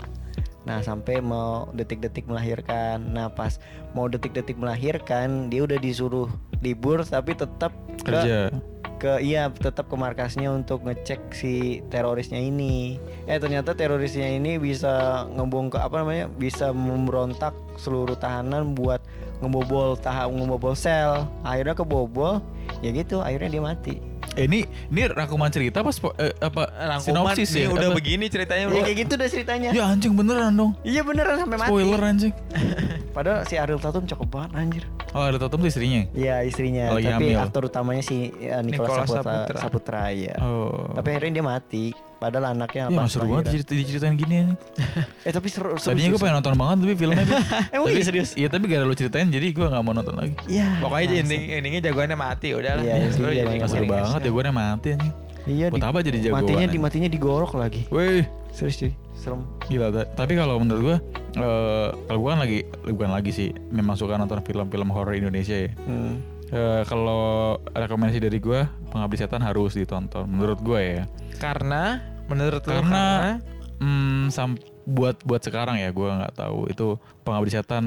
Nah, sampai mau detik-detik melahirkan. Nah, pas mau detik-detik melahirkan, dia udah disuruh libur tapi tetap ke kerja ke iya tetap ke markasnya untuk ngecek si terorisnya ini. Eh ternyata terorisnya ini bisa ngebongkar apa namanya? bisa memberontak seluruh tahanan buat ngebobol tahap ngebobol sel. Akhirnya kebobol, ya gitu. Akhirnya dia mati. Eh, ini ini rangkuman cerita apa spo- eh, apa Rangkuman sinopsis nih ya? udah Apa? begini ceritanya Ya kayak gitu udah ceritanya. Ya anjing beneran dong. Iya beneran sampai mati. Spoiler anjing. Padahal si Ariel Tatum cakep banget anjir. Oh ada Tatum tuh istrinya. Iya istrinya. Lagi Tapi hamil. aktor utamanya si ya, Nicholas, Nicholas Saputra. Saputra. Saputra ya. Oh. Tapi akhirnya dia mati. Padahal anaknya ya pas nggak seru banget diceritain gini anjing. Eh tapi seru. seru Tadinya sih, gue pengen nonton banget tapi filmnya. Emang tapi, iya serius? Iya tapi gara lu ceritain jadi gue gak mau nonton lagi. Iya. Pokoknya bangsat. ending endingnya jagoannya mati udah lah. Iya, jagoannya Gak seru banget ya gue mati anjing. Iya. Buat apa jadi jagoan? Matinya di matinya digorok lagi. Wih Serius cuy. Serem. gila. ta- Tapi kalau menurut gue, eh kalau gue kan lagi, bukan lagi sih, memang suka nonton film-film horor Indonesia ya. Hmm. Eh, kalau rekomendasi dari gue, Pengabdi Setan harus ditonton. Menurut gue ya. Karena menurut lu Karena hmm, sam- buat buat sekarang ya gue nggak tahu itu pengabdi setan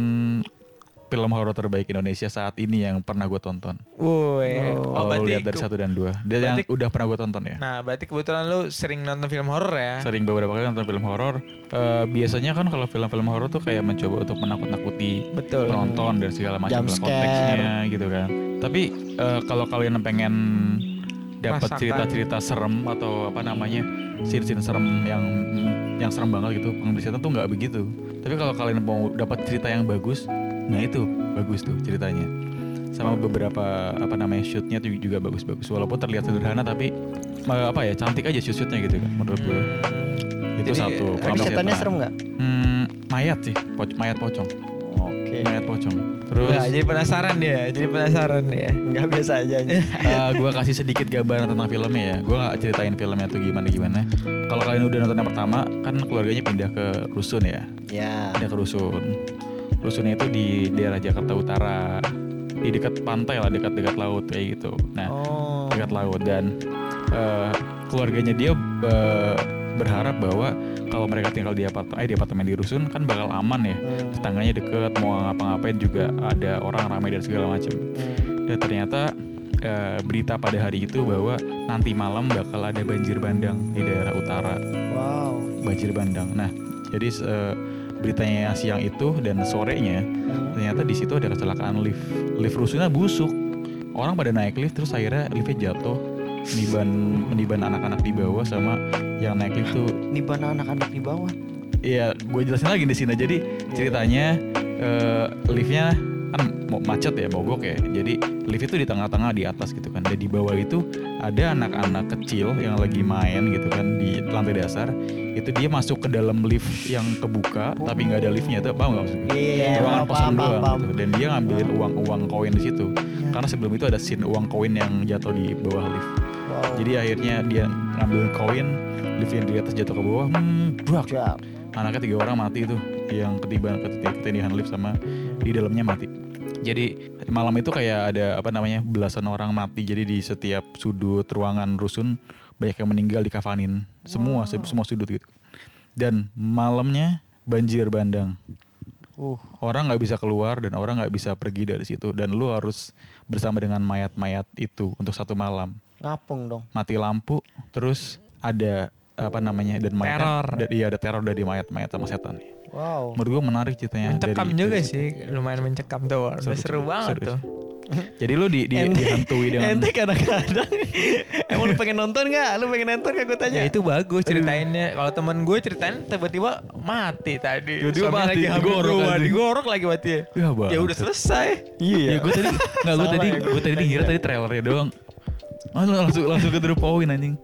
film horor terbaik Indonesia saat ini yang pernah gue tonton. Woi, oh, Kalau berarti lihat dari satu dan dua, dia yang udah pernah gue tonton ya. Nah, berarti kebetulan lu sering nonton film horor ya? Sering beberapa kali nonton film horor. Eh, biasanya kan kalau film-film horor tuh kayak mencoba untuk menakut-nakuti Betul. penonton dan segala macam Jump dalam scare. konteksnya gitu kan. Tapi eh, kalau kalian pengen dapat cerita-cerita serem atau apa namanya scene-scene serem yang yang serem banget gitu, pengabdi setan tuh nggak begitu. Tapi kalau kalian mau dapat cerita yang bagus, nah itu bagus tuh ceritanya. Sama beberapa apa namanya shootnya tuh juga bagus-bagus. Walaupun terlihat sederhana tapi eh, apa ya cantik aja shoot-shootnya gitu kan menurut gue. Itu Jadi, satu. tapi Tapi setannya serem nggak? Hmm, mayat sih, poc- mayat pocong. Oke. Mayat pocong. Terus Nah, jadi penasaran dia, jadi penasaran dia. Enggak biasa aja. anjing. gue kasih sedikit gambaran tentang filmnya ya. Gue gak ceritain filmnya tuh gimana gimana. Kalau kalian udah nonton yang pertama, kan keluarganya pindah ke rusun ya. ya. Pindah ke rusun. Rusunnya itu di daerah Jakarta Utara, di dekat pantai lah, dekat-dekat laut kayak gitu. Nah, Oh. dekat laut dan eh, keluarganya dia eh, berharap bahwa kalau mereka tinggal di apartemen, eh, di apartemen di rusun kan bakal aman ya. Hmm. Tetangganya deket, mau ngapa-ngapain juga ada orang ramai dan segala macam. Hmm. Dan ternyata eh, berita pada hari itu bahwa nanti malam bakal ada banjir bandang di daerah utara, Wow. banjir bandang. Nah, jadi eh, beritanya siang itu dan sorenya ternyata di situ ada kecelakaan lift lift rusunnya busuk orang pada naik lift terus akhirnya liftnya jatuh meniban meniban anak-anak di bawah sama yang naik lift tuh Di mana anak-anak di bawah? Iya, gue jelasin lagi di sini. Jadi ceritanya eh, liftnya kan macet ya, mogok ya. Jadi lift itu di tengah-tengah di atas gitu kan. Dan di bawah itu ada anak-anak kecil yang lagi main gitu kan di lantai dasar. Itu dia masuk ke dalam lift yang kebuka, tapi nggak ada liftnya. Itu paham nggak maksudnya? Iya, iya, Ruangan kosong doang paham. gitu. Dan dia ngambilin uang-uang koin di situ. Karena sebelum itu ada scene uang koin yang jatuh di bawah lift. Wow. Jadi akhirnya dia ngambil koin, lift yang di atas jatuh ke bawah, hmm, brak anaknya tiga orang mati itu yang ketiban ketindihan lift sama di dalamnya mati jadi malam itu kayak ada apa namanya belasan orang mati. Jadi di setiap sudut ruangan rusun banyak yang meninggal dikafanin semua se- semua sudut gitu. Dan malamnya banjir bandang. Uh. orang nggak bisa keluar dan orang nggak bisa pergi dari situ. Dan lu harus bersama dengan mayat-mayat itu untuk satu malam. Ngapung dong. mati lampu terus ada apa namanya dan mayat Teror. da- iya ada teror dari mayat-mayat sama setan Wow. menurut gue menarik ceritanya Mencekam dari- juga dari sih, lumayan mencekam tuh. Udah seru, banget seru tuh. jadi lu di, di dihantui dengan Ente kadang-kadang Emang lu pengen nonton gak? Lu pengen nonton gak gue tanya? Ya itu bagus ceritainnya. Kalau temen gue ceritain tiba-tiba mati tadi. Tiba-tiba mati, lagi digorok anjing. digorok lagi mati ya. Ya, Bang. Ya udah selesai. Iya ya gue tadi nggak gue tadi ya, gue tadi ngira tadi trailernya doang oh, langsung langsung ke the point anjing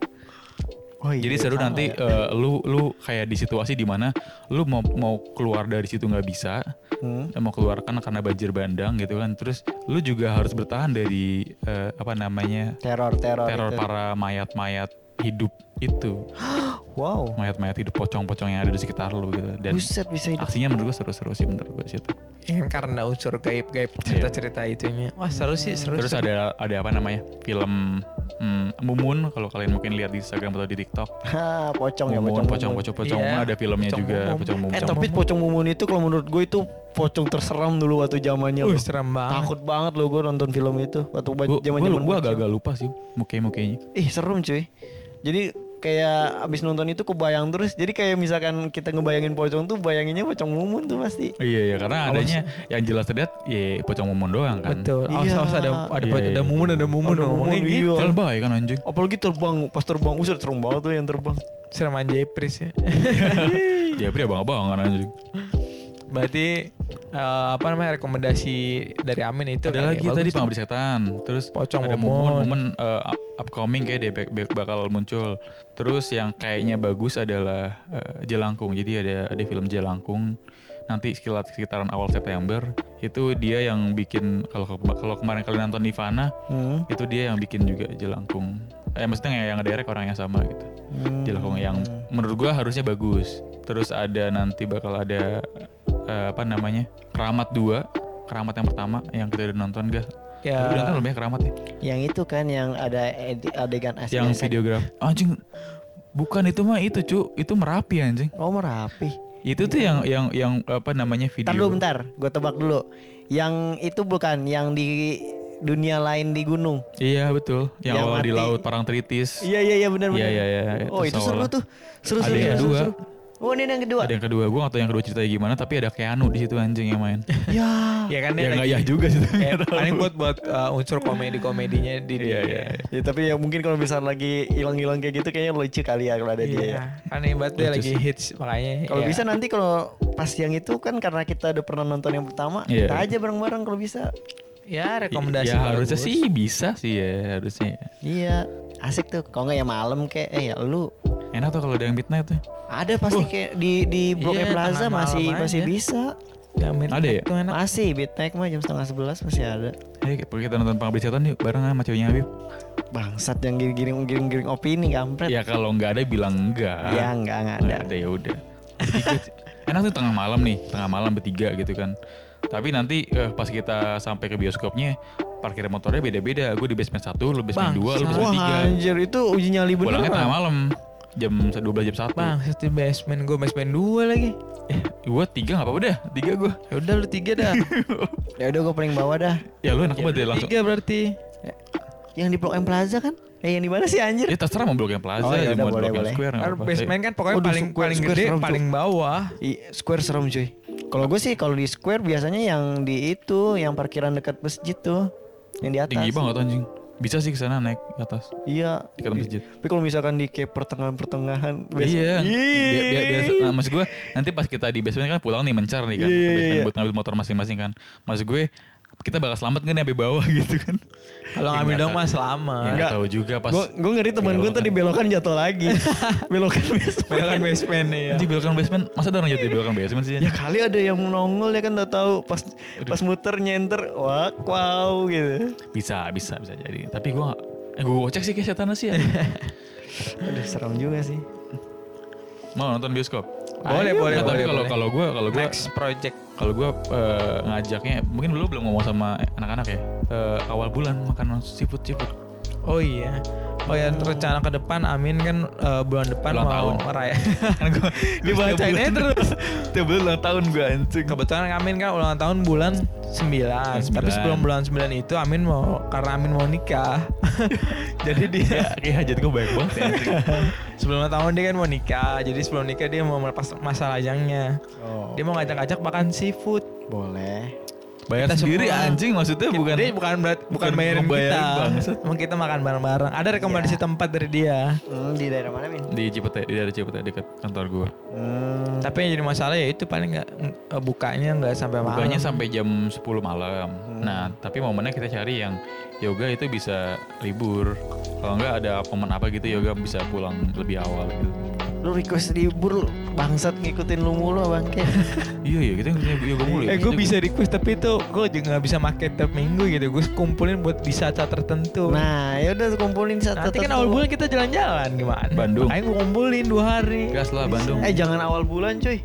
Oh iya, Jadi seru sama nanti ya. eh, lu lu kayak di situasi di mana lu mau mau keluar dari situ nggak bisa, Hmm. mau keluar kan karena banjir bandang gitu kan. Terus lu juga harus bertahan dari eh, apa namanya Teror, teror. teror itu. para mayat-mayat hidup itu, Wow. mayat-mayat hidup pocong-pocong yang ada di sekitar lu gitu. Dan Buset bisa hidup. aksinya menurut gue seru-seru sih menurut gue situ. Yang karena unsur gaib-gaib cerita-cerita itunya. Wah seru sih, seru. Terus seru. ada ada apa namanya film hmm, Mumun kalau kalian mungkin lihat di Instagram atau di TikTok. Ha, pocong ya, Mumun, pocong. pocong, pocong, pocong, Iya, Mumun ada filmnya Pocong juga, Mumun. pocong Mumun. Eh tapi pocong mumun itu kalau menurut gue itu pocong terseram dulu waktu zamannya. Loh. serem banget. Takut banget loh gue nonton film itu waktu Gue zaman-zaman gue agak-agak lupa sih muka-mukanya. Ih serem cuy. Jadi kayak abis nonton itu kebayang terus. Jadi kayak misalkan kita ngebayangin pocong tuh bayanginnya pocong mumun tuh pasti. Iya ya karena adanya yang jelas terlihat ya pocong Mumun doang kan. Betul. Awas Iya. awas ada ada Iya, iya. ada mumun ada mumun Ada ngomongnya mumun, gitu. iya. Lebay kan anjing. Apalagi terbang, pas terbang, user serem banget tuh yang terbang. Serem aja Pris ya. Ya pria abang-abangan anjing. Berarti eh, apa namanya rekomendasi dari Amin itu Ada kayak lagi bagus tadi pengabdi setan. Terus Pocong ada Mumun eh, up- upcoming kayak dia bak- bak- bakal muncul. Terus yang kayaknya bagus adalah eh, Jelangkung. Jadi ada ada film Jelangkung. Nanti sekitar sekitaran awal September itu dia yang bikin kalau kalau kemarin kalian nonton Nirvana Hmm. itu dia yang bikin juga Jelangkung. Eh maksudnya yang derek orang yang sama gitu. Hmm. Jelangkung yang menurut gua harusnya bagus. Terus ada nanti bakal ada eh, apa namanya? Keramat 2. Keramat yang pertama yang kita udah nonton gak? Ya. Udah nonton belum ya Keramat ya? Yang itu kan yang ada adegan asli. yang videograf. Anjing. Bukan itu mah itu, cu. Itu Merapi anjing. Oh merapi. Itu tuh yang yang yang apa namanya video. Bentar dulu bentar, gue tebak dulu. Yang itu bukan yang di dunia lain di gunung. Iya, betul. Yang, Yang awal di mati. laut Parangtritis. Iya iya iya benar benar. Iya, iya, iya. Oh itu seru tuh. Seru Ada seru. yang seru, kedua. seru. Oh ini yang kedua. Ada yang kedua, gue gak tau yang kedua ceritanya gimana, tapi ada Keanu di situ anjing yang main. Ya. Ya kan dia ya nggak ya juga sih. Ya, paling buat buat uh, unsur komedi-komedinya di Iya, iya. Ya, tapi ya mungkin kalau misalnya lagi hilang-hilang kayak gitu kayaknya lucu kali ya kalau ada dia. ya. Iya, kan hebat dia Lucu lagi sih. hits makanya. Kalau ya. bisa nanti kalau pas yang itu kan karena kita udah pernah nonton yang pertama, Iya. kita aja bareng-bareng kalau bisa. ya rekomendasi Ya harusnya sih bisa sih ya, harusnya. Iya, asik tuh. Kalau nggak ya malam kayak eh ya lu Enak tuh kalau ada yang midnight tuh. ada pasti kayak di di Blok Iya, Plaza masih malam masih aja. bisa. Ya, Ada ya? Itu enak. Masih Bitnek mah jam setengah sebelas masih ada. Ayo kita nonton pengabdi setan yuk bareng sama ceweknya Habib. Bangsat yang giring giring giring opini kampret. Ya kalau nggak ada bilang enggak. Ya enggak enggak ada. Nggak ada ya udah. Enak tuh tengah malam nih, tengah malam bertiga gitu kan. Tapi nanti eh, pas kita sampai ke bioskopnya parkir motornya beda-beda. Gue di basement satu, lu basement Bang, dua, lu basement Wah tiga. anjir itu uji nyali bener. Pulangnya tengah malam jam 12 jam 1 Bang, di basement gue basement dua lagi. Eh, gue tiga gak apa-apa dah, tiga gue. Ya udah lu tiga dah. Ya udah gue paling bawah dah. Ya lu enak banget ya langsung. Tiga berarti. Yang di Blok M Plaza kan? Eh yang di mana sih anjir? Ya terserah mau Blok M Plaza, Oh, ya ya, udah, mau boleh, Blok M boleh. Square Kan apa-apa. basement kan pokoknya Oh, paling Square- paling Square gede, paling bawah. I, Square serem cuy. Kalau gue sih kalau di Square biasanya yang di itu, yang parkiran dekat masjid tuh, yang di atas. Tinggi banget anjing. Bisa sih ke sana naik ke atas. Iya. Dekat masjid. Tapi kalau misalkan di kayak pertengahan-pertengahan, Iya. Biar, biar, nah, maksud gue nanti pas kita di basement kan pulang nih mencar nih kan. Iya, iya, iya. buat ngambil motor masing-masing kan. Maksud gue kita bakal selamat kan sampai bawah gitu kan. Kalau Ya, ngambil dong mah selamat. Ya, nggak tahu juga pas Gue gue ngeri teman gue tadi belokan jatuh lagi. belokan basement. Belokan basement nih ya. Anjing belokan basement, masa ada orang jatuh di belokan basement sih? Ya kali ada yang nongol ya kan udah tahu pas pas muter nyenter wah wow gitu. Bisa, bisa, bisa jadi. Tapi gue gak, eh gue cek sih kayak setan sih ya. Aduh serem juga sih. Mau nonton bioskop? Boleh, Ayo, boleh, tapi boleh. kalau kalau gue kalau gue Next project. kalau gue eh, ngajaknya mungkin dulu belum ngomong sama anak-anak ya Eh, awal bulan makan seafood seafood Oh iya. Oh ya rencana ke depan Amin kan eh, bulan depan Ulang mau tahun. meraya. kan Dibacain aja terus. tiap bulan ulang tahun gue anjing Kebetulan Amin kan ulang tahun bulan 9. Bulan Tapi 9. sebelum bulan 9 itu Amin mau karena Amin mau nikah. jadi dia ya kayak hajat gue baik banget ya sebelum ulang tahun dia kan mau nikah. Jadi sebelum nikah dia mau melepas masa lajangnya. Oh. Dia mau ngajak-ngajak makan seafood. Boleh. Bayar Kita sendiri semua. anjing maksudnya bukan dia bukan berat, bukan, bukan bayarin ngebayarin kita. bangsat. Emang kita makan bareng-bareng. Ada rekomendasi tempat dari dia. Hmm, di daerah mana Min? di Cipete di daerah Cipete dekat kantor gue Hmm. Tapi yang jadi masalah ya itu paling nggak eh, bukanya nggak sampai malam. bukanya sampai jam 10 malam nah tapi momennya kita cari yang yoga itu bisa libur kalau enggak ada momen apa gitu yoga bisa pulang lebih awal gitu Lu request libur lu, bangsat ngikutin lu mulu bangke. iya iya kita ngikutin yoga mulu ya Eh gue bisa request tapi itu gue juga nggak bisa make tiap minggu gitu. Gue kumpulin buat di saat-saat tertentu. nah, ya udah kumpulin satu Nanti kan awal bulan kita jalan-jalan gimana? Bandung. Makanya gue kumpulin dua hari. gas lah Bandung Eh jangan awal bulan cuy.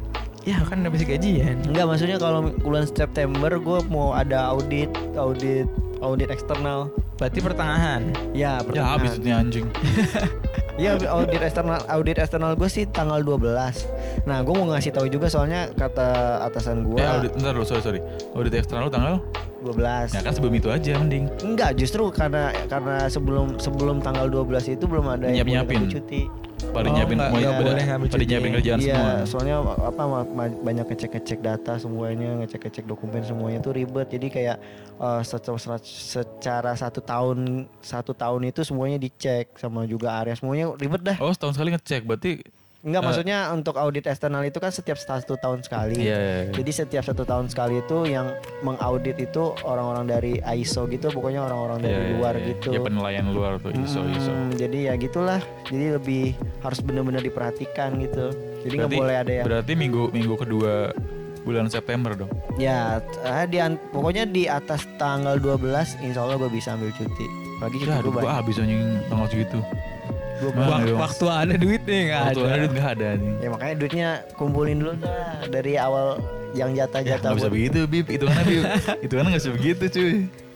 Ya kan udah bisa gajian. Enggak maksudnya kalau bulan September gue mau ada audit, audit, audit eksternal. Berarti pertengahan. Ya, ya pertengahan. habis itu anjing Iya audit eksternal audit eksternal gue sih tanggal 12 Nah gue mau ngasih tahu juga soalnya kata atasan gue eh audit bentar dulu sorry sorry audit eksternal lu tanggal 12 ya kan sebelum itu aja mending Enggak justru karena karena sebelum sebelum tanggal 12 itu belum ada yang boleh Nyiap-nyiapin. ngambil cuti pada Oh, nyiapin nggak- semua nggak pada- boleh ngambil pada cuti. nyiapin kerjaan Iya semua. soalnya apa banyak ngecek-ngecek data semuanya ngecek-ngecek dokumen semuanya tuh ribet. Jadi kayak eh, secara, secara satu tahun satu tahun itu semuanya dicek sama juga area semuanya ribet dah. Oh setahun sekali ngecek berarti Enggak Eh. maksudnya untuk audit eksternal itu kan setiap satu tahun sekali. Iya, iya, iya. Jadi setiap satu tahun sekali itu yang mengaudit itu orang-orang dari ISO gitu, pokoknya orang-orang dari Iya, iya, luar iya. gitu. ya penilaian luar tuh iso iso Hmm, Jadi ya gitulah. Jadi lebih harus benar-benar diperhatikan gitu. Jadi nggak boleh ada yang berarti minggu minggu kedua bulan September dong ya eh, di pokoknya di atas tanggal 12 insya Allah gue bisa ambil cuti. Apalagi cuti ya gue habis anjing tanggal segitu Wak- waktu ada duitnya nggak Waktu ada. ada duit nggak ada nih Ya makanya duitnya kumpulin dulu dah dari awal yang Ya jatah-jatah. nggak bisa buat- begitu Bib Itu kan Bib Itu kan nggak bisa begitu cuy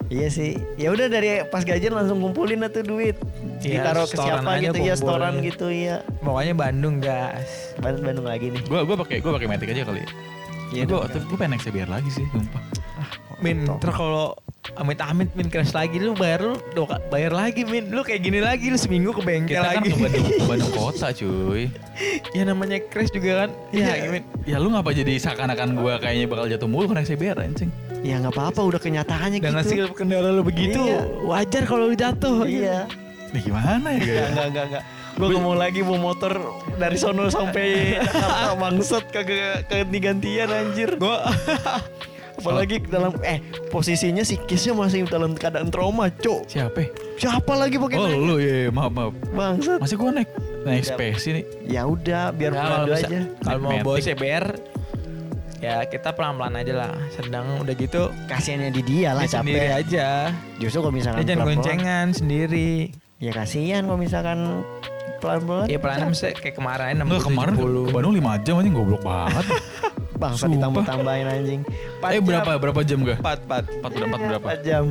Iya sih. Ya udah dari pas gajian langsung kumpulin atuh duit. Iya, Ditaruh ke siapa gitu ya, kumpulin. setoran gitu ya. Pokoknya Bandung gas. Bandung Bandung lagi nih. Gua gua pakai gua pakai metik aja kali Iya, Gua gua pengen naik CBR lagi sih Sumpah Min, ntar kalau amit-amit min. Crash lagi. Lu bayar lu dua- bayar lagi min. Lu kayak gini lagi lu seminggu ke bengkel Kita kan lagi. ke Bandung, ke Bandung kota cuy. Ya namanya crash juga kan. Ya min. Ya lu ngapa jadi seakan-akan gua kayaknya bakal jatuh mulu naik CBR anjing? Ya nggak apa-apa. Udah kenyataannya dan gitu. hasil kendara lu begitu. Iya. wajar kalau lu jatuh. Iya. Nih gimana ya Enggak enggak enggak enggak. Gue gak mau lagi mau motor dari sono sampai Jakarta. Bangsat kagak ke gantian anjir. Gua apalagi dalam eh posisinya si Kisnya masih dalam keadaan trauma, Cok. Siapa? Siapa lagi pakai Oh naik? lu ya ya, maaf maaf bangsat? Masih gua naik naik spesi nih Ya udah biar Ya, kalau pelan aja. kalau mau bawa CBR ya kita pelan-pelan aja lah sedang udah gitu Kasiannya di dia lah dia sendiri capek. aja Justru kalau misalkan dia jangan pelan-pelan, goncengan sendiri Ya kasihan kalau misalkan pelan-pelan. ya pelan misalnya kayak kemarin Enggak kemarin ke, ke Bandung 5 jam anjing goblok banget Bangsa Sumpah. ditambah-tambahin anjing. Empat Eh jam. berapa berapa jam gak? empat empat 4 4 berapa? Empat jam.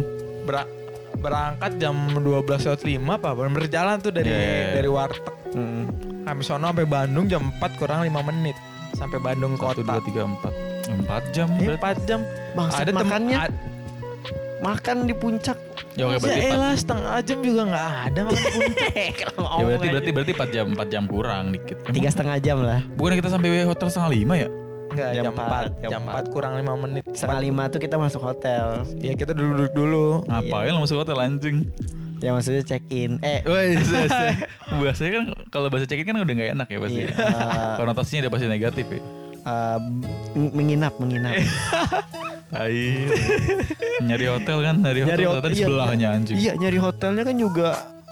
Ber- berangkat jam 12 lewat 5 apa berjalan tuh dari Iya, iya, iya. dari warteg Hmm. kami sono sampai Bandung jam 4 kurang 5 menit sampai Bandung 1 kota 2 3 4 4 jam Eh, berarti. 4 jam Bangsat tem- makannya. ad- Makan di puncak Ya oke berarti Ya elah setengah jam juga nggak ada makan puncak. Ya berarti berarti berarti 4 jam 4 jam kurang dikit. Emang Tiga setengah jam lah. Bukan kita sampai hotel setengah lima ya? Enggak, Jam jam, empat, 4. jam Jam empat. 4 kurang 5 menit. Setengah lima tuh kita masuk hotel. Ya kita duduk dulu. Ngapain lo masuk hotel anjing? Ya maksudnya check in. Eh, Wah, bahasanya kan kalau bahasa check-in kan udah gak enak ya pasti. Iya. Konotasinya udah pasti negatif ya. m- menginap, menginap. Tai. nyari hotel kan, nyari hotel Nyari hotel, di iya. sebelahnya anjing. Iya, nyari hotelnya kan juga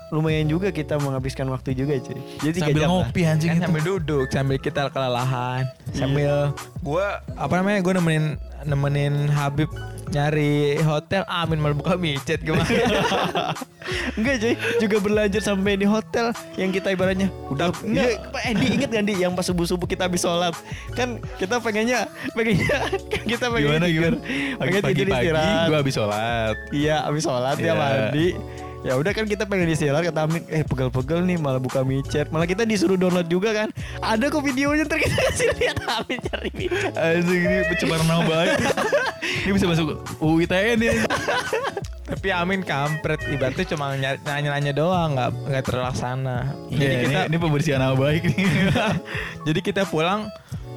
lumayan juga kita menghabiskan waktu juga cuy. Jadi Sambil jam lah. ngopi anjing Kan itu. sambil duduk, sambil kita kelelahan, sambil gua apa namanya? Gua nemenin nemenin Habib nyari hotel, Amin malah buka micet gimana? Enggak cuy, juga berlanjut sampai di hotel yang kita ibaratnya udah enggak Pak Edi inget gak Di yang pas subuh-subuh kita habis sholat kan kita pengennya pengennya kan kita pengen Gimana tidur gimana? pengen tidur Pagi-pagi istirahat gue habis sholat. iya habis sholat Iya. ya mandi ya udah kan kita pengen istirahat kata Amin eh pegel-pegel nih malah buka micet malah kita disuruh download juga kan ada kok videonya ntar kita kasih lihat Amin cari micet Anjing ini pencemaran nama baik. ini bisa masuk UU ITE nih. Tapi Amin kampret, ibaratnya cuma nanya-nanya doang, nggak nggak terlaksana. Jadi Jadi kita ini, ini pembersihan nama baik nih. jadi kita pulang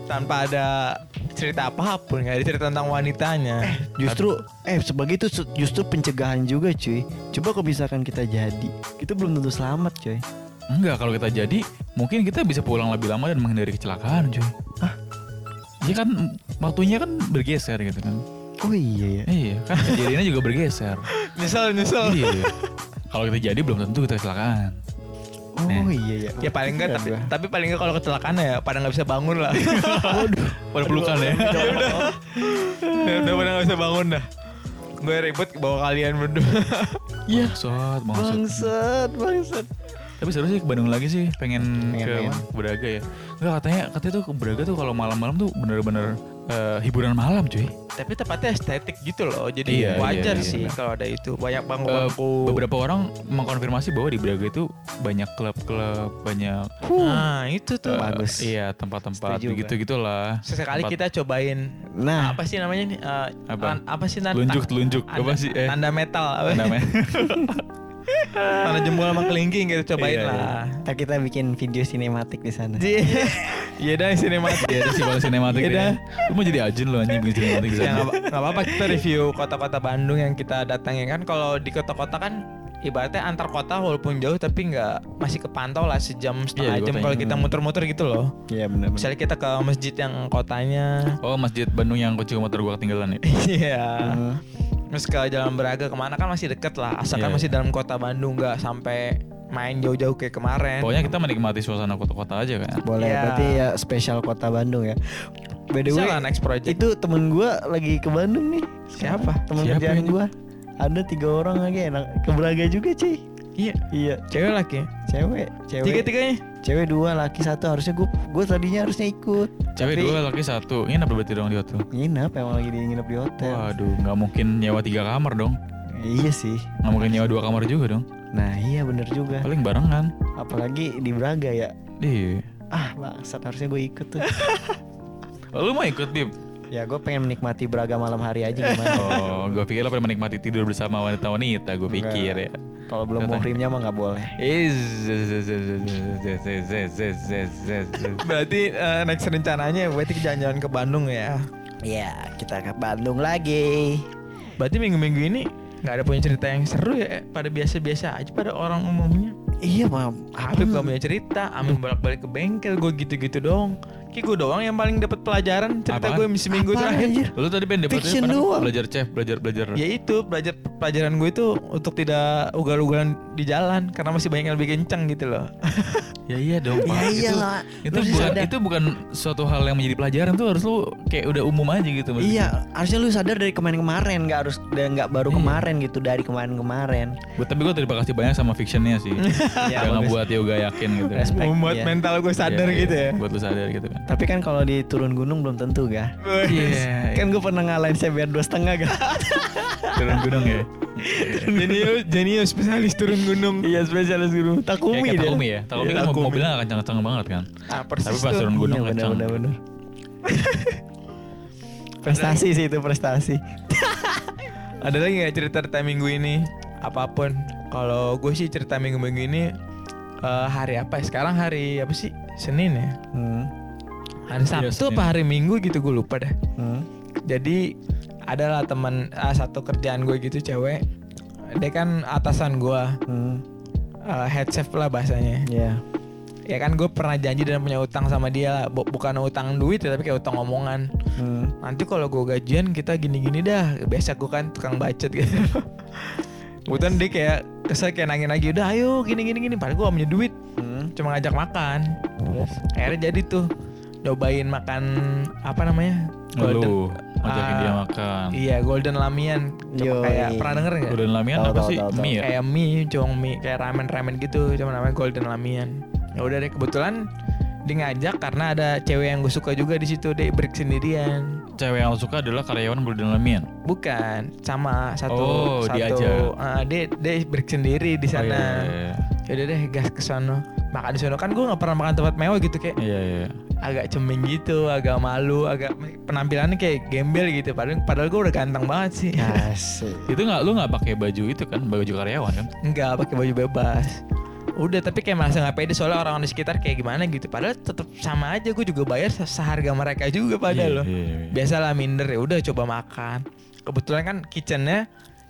tanpa ada cerita apa pun, nggak ada cerita tentang wanitanya. justru eh sebagai itu justru pencegahan juga cuy coba kalau misalkan kita jadi itu belum tentu selamat cuy Enggak, kalau kita jadi mungkin kita bisa pulang lebih lama dan menghindari kecelakaan, cuy. Hah? Iya kan waktunya kan bergeser gitu kan. oh iya ya Iya, kan kejadiannya juga bergeser. Nyesel, nyesel. iya. Kalau kita jadi belum tentu kita kecelakaan. Oh Nih. iya ya Ya paling enggak tapi, tapi paling enggak kalau kecelakaan ya pada nggak bisa bangun lah. Pada pelukan ya. udah, udah pada nggak bisa bangun dah. Gue ribet bawa kalian berdua. Iya. Bangsat, bangsat. bangsat bangsat Tapi seru sih ke Bandung lagi sih, pengen, Pengen, ke pengen. Braga ya. Enggak katanya katanya tuh ke Braga tuh kalau malam-malam tuh bener-bener eh, hiburan malam, cuy. tapi tepatnya estetik gitu loh. Jadi Iya, wajar iya, iya, sih benar. kalau ada itu. Banyak bangku-bangku. beberapa orang mengkonfirmasi bahwa di Braga itu banyak klub-klub, banyak Nah, itu tuh. eh, Bagus. Iya, tempat-tempat begitu gitulah. Sesekali Tempat- kita cobain nah apa sih namanya nih? Eh, Apa? tan- apa sih tanda Telunjuk, telunjuk. Apa sih? Eh. Tanda metal apa? namanya. tanda jempol sama kelingking gitu cobain Iya, iya. lah. ntar kita bikin video sinematik di sana Iya dah sinematik. Iya, ada sih kalau sinematik Iya ya. dah. Lu mau jadi ajen lu anjing bikin sinematik Ya sana. nggak apa- nggak apa-apa kita review kota-kota Bandung yang kita datangin kan kalau di kota-kota kan ibaratnya antar kota walaupun jauh tapi nggak masih kepantau lah sejam setengah Iya, di jam kotanya. kalau kita muter-muter gitu loh. iya benar Misalnya kita ke masjid yang kotanya, Oh, Masjid Bandung yang kunci motor gua ketinggalan ya. iya. Hmm. Terus ke Jalan Beraga ke mana kan masih deket lah, asalkan Iya, masih dalam kota Bandung nggak sampai main jauh-jauh kayak kemarin. Pokoknya kita menikmati suasana kota-kota aja kan. boleh Iya. berarti ya spesial kota Bandung ya by the way lah next project. itu temen gua lagi ke Bandung nih Siapa? temen Siapa kerjaan gua ada tiga orang lagi enak ke Braga juga cuy Iya, iya cewek laki. cewek cewek Tiga-tiganya. cewek dua laki satu harusnya gua gua tadinya harusnya ikut Cewek Tapi dua, laki satu. Ini apa berarti dong di hotel? nginep emang lagi di nginep di hotel Waduh, nggak mungkin nyewa tiga kamar dong. iya sih Nggak mungkin nyewa dua kamar juga dong. nah iya bener juga Paling barengan. apalagi di Braga ya Iya. ah bangsat harusnya gue ikut tuh Oh, lu mau ikut, Bib? ya gue pengen menikmati Braga malam hari aja gimana Oh, gue pikir lo pengen menikmati tidur bersama wanita-wanita. Gue pikir ya. Kalau belum muhrimnya mah nggak boleh. Berarti eh, next rencananya berarti jalan-jalan ke Bandung ya. ya kita ke Bandung lagi Berarti minggu-minggu ini nggak ada punya cerita yang seru ya pada biasa-biasa aja pada orang umumnya. iya mah Habib gak punya cerita, Amin bolak-balik ke bengkel, gue gitu-gitu dong. Ki gue doang yang paling dapat pelajaran cerita Apaan? gue seminggu Apaan, terakhir. anjir? Lu tadi pengen doang. belajar chef, belajar belajar. Ya itu belajar pelajaran gue itu untuk tidak ugal-ugalan di jalan karena masih banyak yang lebih kencang gitu loh. Ya iya dong, Pak. Ya Itu- Itu, bukan sadar. itu bukan suatu hal yang menjadi pelajaran tuh harus lu kayak udah umum aja gitu maksudnya. Iya, harusnya lu sadar dari kemarin-kemarin, nggak harus dan nggak baru Iya. kemarin gitu dari kemarin-kemarin. Tapi gue terima kasih banyak sama fictionnya sih. Iya, Udah bagus. ngebuat yoga yakin gitu. Respect. Membuat iya. mental gue sadar Iya, gitu iya. ya. Buat lu sadar gitu kan. Tapi kan kalau di turun gunung belum tentu ga. Iya. Kan gue pernah ngalahin CBR dua setengah ga. turun gunung ya. Jenius, jenius spesialis turun gunung. iya spesialis gunung. Takumi Kayak dia. Takumi ya. Takumi Iya, kan Takumi. mobilnya gak kencang-kencang banget kan. Ah, persis Tapi pas turun gunung Iya, kencang. bener, bener. prestasi sih itu prestasi. Ada lagi nggak cerita cerita minggu ini? apa pun. Kalau gue sih cerita minggu-minggu ini eh, hari apa ya? Sekarang hari apa sih? Senin ya. Hmm. Hari Iya, Sabtu apa hari Minggu gitu gue lupa dah. Hmm. Jadi adalah teman ah, satu kerjaan gue gitu cewek. Dia kan atasan gue, Hmm. eh, head chef lah bahasanya. Ya. Ya kan gue pernah janji dan punya utang sama dia, Bu- bukan utang duit ya, tapi kayak utang omongan. Hmm. Nanti kalau gue gajian kita gini-gini dah. Biasa gue kan tukang bacot gitu. Kebetulan dia kayak kesel kayak nangin lagi udah ayo gini-gini gini. Padahal gue gak punya duit, Hmm. cuma ngajak makan. Terus. Akhirnya jadi tuh nyobain makan apa namanya? Lu ngajakin Ah, dia makan. Iya, golden lamian. Coba Yoi. kayak pernah denger nggak? Golden lamian Tahu, apa tahu, sih? tahu, tahu. Mie ya? Kayak mie, cuma mie kayak ramen-ramen gitu, cuma namanya golden lamian. Ya udah deh, kebetulan dia ngajak karena ada cewek yang gue suka juga di situ dia break sendirian. Cewek yang lo suka adalah karyawan Golden Lamian. Bukan, sama satu Oh, satu. diajak. ah, dia dia break sendiri di Oh, sana. iya, iya, Ya udah deh, gas ke sono. Makan di sono kan gue nggak pernah makan tempat mewah gitu kayak Iya, iya. agak ceming gitu, agak malu, agak penampilannya kayak gembel gitu. Padahal padahal gue udah ganteng banget sih. Asik. Itu nggak lu nggak pakai baju itu kan, baju karyawan kan? Enggak pakai baju bebas. Udah tapi kayak merasa nggak pede soalnya orang-orang di sekitar kayak gimana gitu. Padahal tetap sama aja gue juga bayar se- seharga mereka juga padahal loh. Iya, iya, iya. Biasalah minder ya udah coba makan. Kebetulan kan kitchennya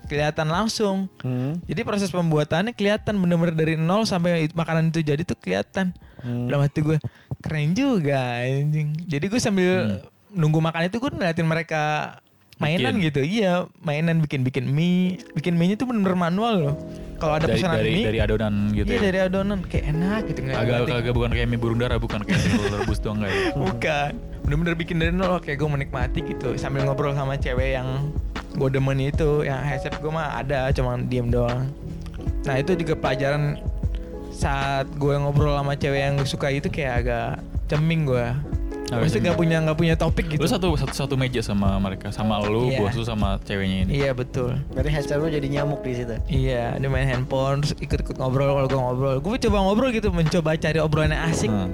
kelihatan langsung. Hmm. Jadi proses pembuatannya kelihatan bener-bener dari nol sampai makanan itu jadi tuh kelihatan. Hmm. Dalam hati gue keren juga anjing. Jadi gue sambil nunggu makan itu gue ngeliatin mereka mainan Bikin. gitu. Iya, mainan bikin-bikin mie. Bikin mie-nya tuh bener-bener manual loh. Kalau ada dari, pesanan dari, mie, dari adonan gitu iya ya? dari adonan kayak enak gitu Agak kagak bukan kayak mie burung dara, bukan kayak telur rebus doang enggak ya? Bukan. Bener-bener bikin dari nol kayak gue menikmati gitu sambil ngobrol sama cewek yang gue demen itu, yang headset gue mah ada cuma diem doang. Nah itu juga pelajaran saat gue ngobrol sama cewek yang gue suka itu kayak agak ceming gue. Maksudnya gak punya nggak punya topik gitu. Lu satu, satu satu meja sama mereka, sama lu, Iya. bos lu sama ceweknya ini. Iya betul. Berarti headset lu jadi nyamuk di situ. Iya, dia main handphone, terus ikut-ikut ngobrol kalau gue ngobrol. Gue coba ngobrol gitu, mencoba cari obrolan yang asik Hmm.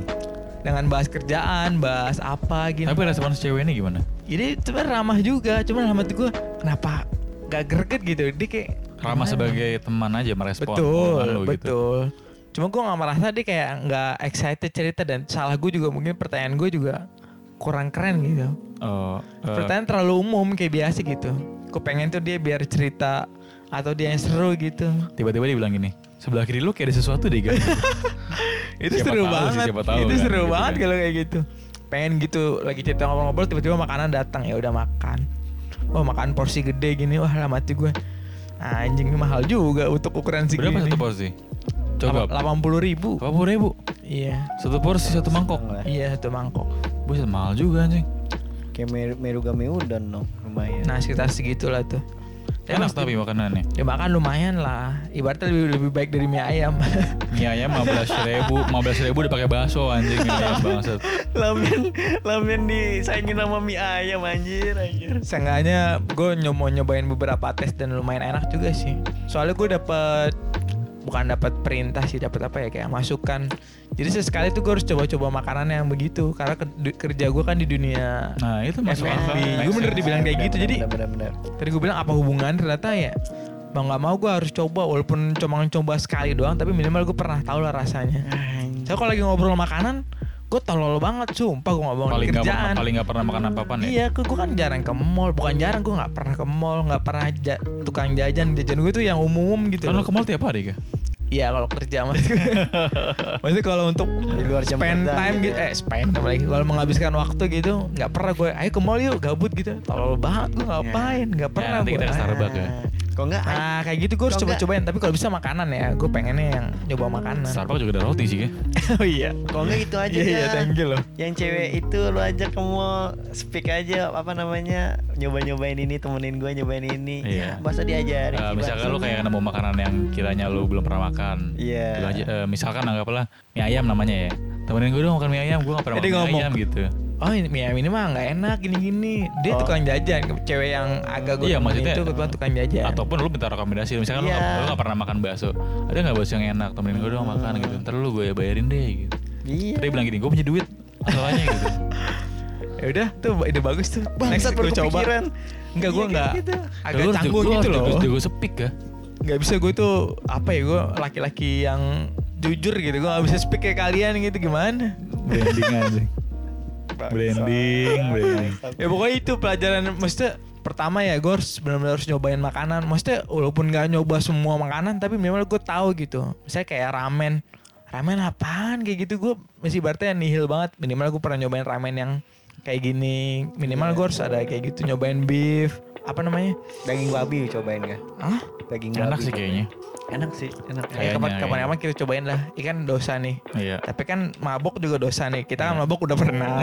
Dengan bahas kerjaan, bahas apa gitu. Tapi respon si cewek ini gimana? Jadi sebenarnya ramah juga, cuman ramah tuh gue kenapa gak greget gitu. Dia kayak Ramah sebagai teman aja merespon betul, lu gitu. betul. Cuma gue nggak merasa dia kayak nggak excited cerita dan salah gue juga mungkin pertanyaan gue juga kurang keren gitu. Oh, eh, Pertanyaan terlalu umum kayak biasa gitu. Gue pengen tuh dia biar cerita atau dia yang seru gitu. tiba-tiba dia bilang gini, sebelah kiri lu kayak ada sesuatu deh guys. Itu Siapa seru tahu sih, banget. siapa tahu itu kan, seru gitu banget kan. kalau kayak gitu. Pengen gitu lagi cerita ngobrol-ngobrol tiba-tiba makanan datang ya udah makan. Wah makan porsi gede gini wah lah mati gue. Anjing ini mahal juga untuk ukuran segini. Berapa satu porsi? Coba. Delapan puluh ribu. Berapa puluh ribu? Iya. Satu porsi satu mangkok. Iya satu mangkok. Buset mahal juga anjing. Kayak meru, merugame udon dong, lumayan. Nah sekitar segitulah tuh. Enak tapi makanannya. Ya makan lumayan lah. Ibaratnya lebih, lebih baik dari mie ayam. Mie ayam 15 ribu, 15 ribu udah pakai bakso anjing mie ayam bangsat. lamen lamen disaingin sama mie ayam anjir anjir. Seenggaknya gue mau nyobain beberapa tes dan lumayan enak juga sih. Soalnya gue dapet bukan dapat perintah sih, dapat apa ya kayak masukan. Jadi sesekali tuh gue harus coba-coba makanan yang begitu karena ke- kerja gue kan di dunia Nah itu masuk. Gue bener dibilang kayak gitu. Jadi bener bener. tadi gue bilang apa hubungan ternyata ya mau nggak mau gue harus coba walaupun cuma coba sekali doang tapi minimal gue pernah tahu lah rasanya. Saya kalau lagi ngobrol makanan gue tolol banget sumpah gue ngomong paling nggak kerjaan. pernah paling nggak pernah makan apa apa nih. Iya, gue kan jarang ke mall, bukan jarang gue nggak pernah ke mall, nggak pernah ja- tukang jajan, jajan gue tuh yang umum gitu. Kan loh. lo ke mall tiap hari kah? Iya kalau kerja mas. Maksudnya kalau untuk Di luar jam spend kerja time gitu gitu, eh spend time lagi. Kalau menghabiskan waktu gitu, nggak pernah gue. Ayo ke mall yuk, gabut gitu. Tolol banget gue ngapain, nggak Ya, pernah nanti gue. kita ke Starbucks ya. Kok enggak? Nah kayak gitu gue harus coba-cobain. Tapi kalau bisa makanan ya, gue pengennya yang nyoba makanan. Starbucks juga ada roti sih kan? oh iya. Kok enggak itu aja Iya iya, thank you loh. Yang cewek itu lu ajak ke mall, speak aja apa namanya, nyoba-nyobain ini, temenin gue nyobain ini. Iya. Ya, masa diajarin. Eh, sih, misalkan lu kayak nemu makanan yang kiranya lu belum pernah makan. Iya. Aja, eh, misalkan anggaplah mie ayam namanya ya. Temenin gue dong makan mie ayam, gue gak pernah Jadi makan mie ayam gitu. Oh ini mie ayam ini mah nggak enak gini-gini. Dia Oh. tukang jajan, cewek yang agak gue Iya, maksudnya- itu kebetulan tukang jajan. Ataupun lu minta rekomendasi, misalkan lu, Iya. gak, lu gak pernah makan bakso. Ada gak bakso yang enak? Temenin gue dong makan gitu. Ntar lu gue bayarin deh gitu. Iya. Dia bilang gini, gue punya duit. Masalahnya gitu. ya udah tuh ide bagus tuh. Bangsat gue baru coba. Enggak gue enggak gitu. agak Lu canggung gitu loh. jago sepik ya. nggak bisa gue tuh apa ya gue laki-laki yang jujur gitu gue gak bisa speak kayak kalian gitu gimana Branding aja. Branding, branding. ya pokoknya itu pelajaran. Maksudnya pertama ya gue harus benar-benar harus nyobain makanan. Maksudnya walaupun gak nyoba semua makanan tapi minimal gue tahu gitu. Misalnya kayak ramen. Ramen apaan? Kayak gitu gue masih berarti nihil banget. Minimal gue pernah nyobain ramen yang kayak gini. Minimal gue harus ada kayak gitu nyobain beef apa namanya Daging babi cobain gak? Hah? Daging Enak babi. sih kayaknya. Enak sih, enak. Ya, Kayaknya, kapan ya. kapan kapan kita cobain lah ikan dosa nih Iya. tapi kan mabok juga dosa nih kita kan mabok udah pernah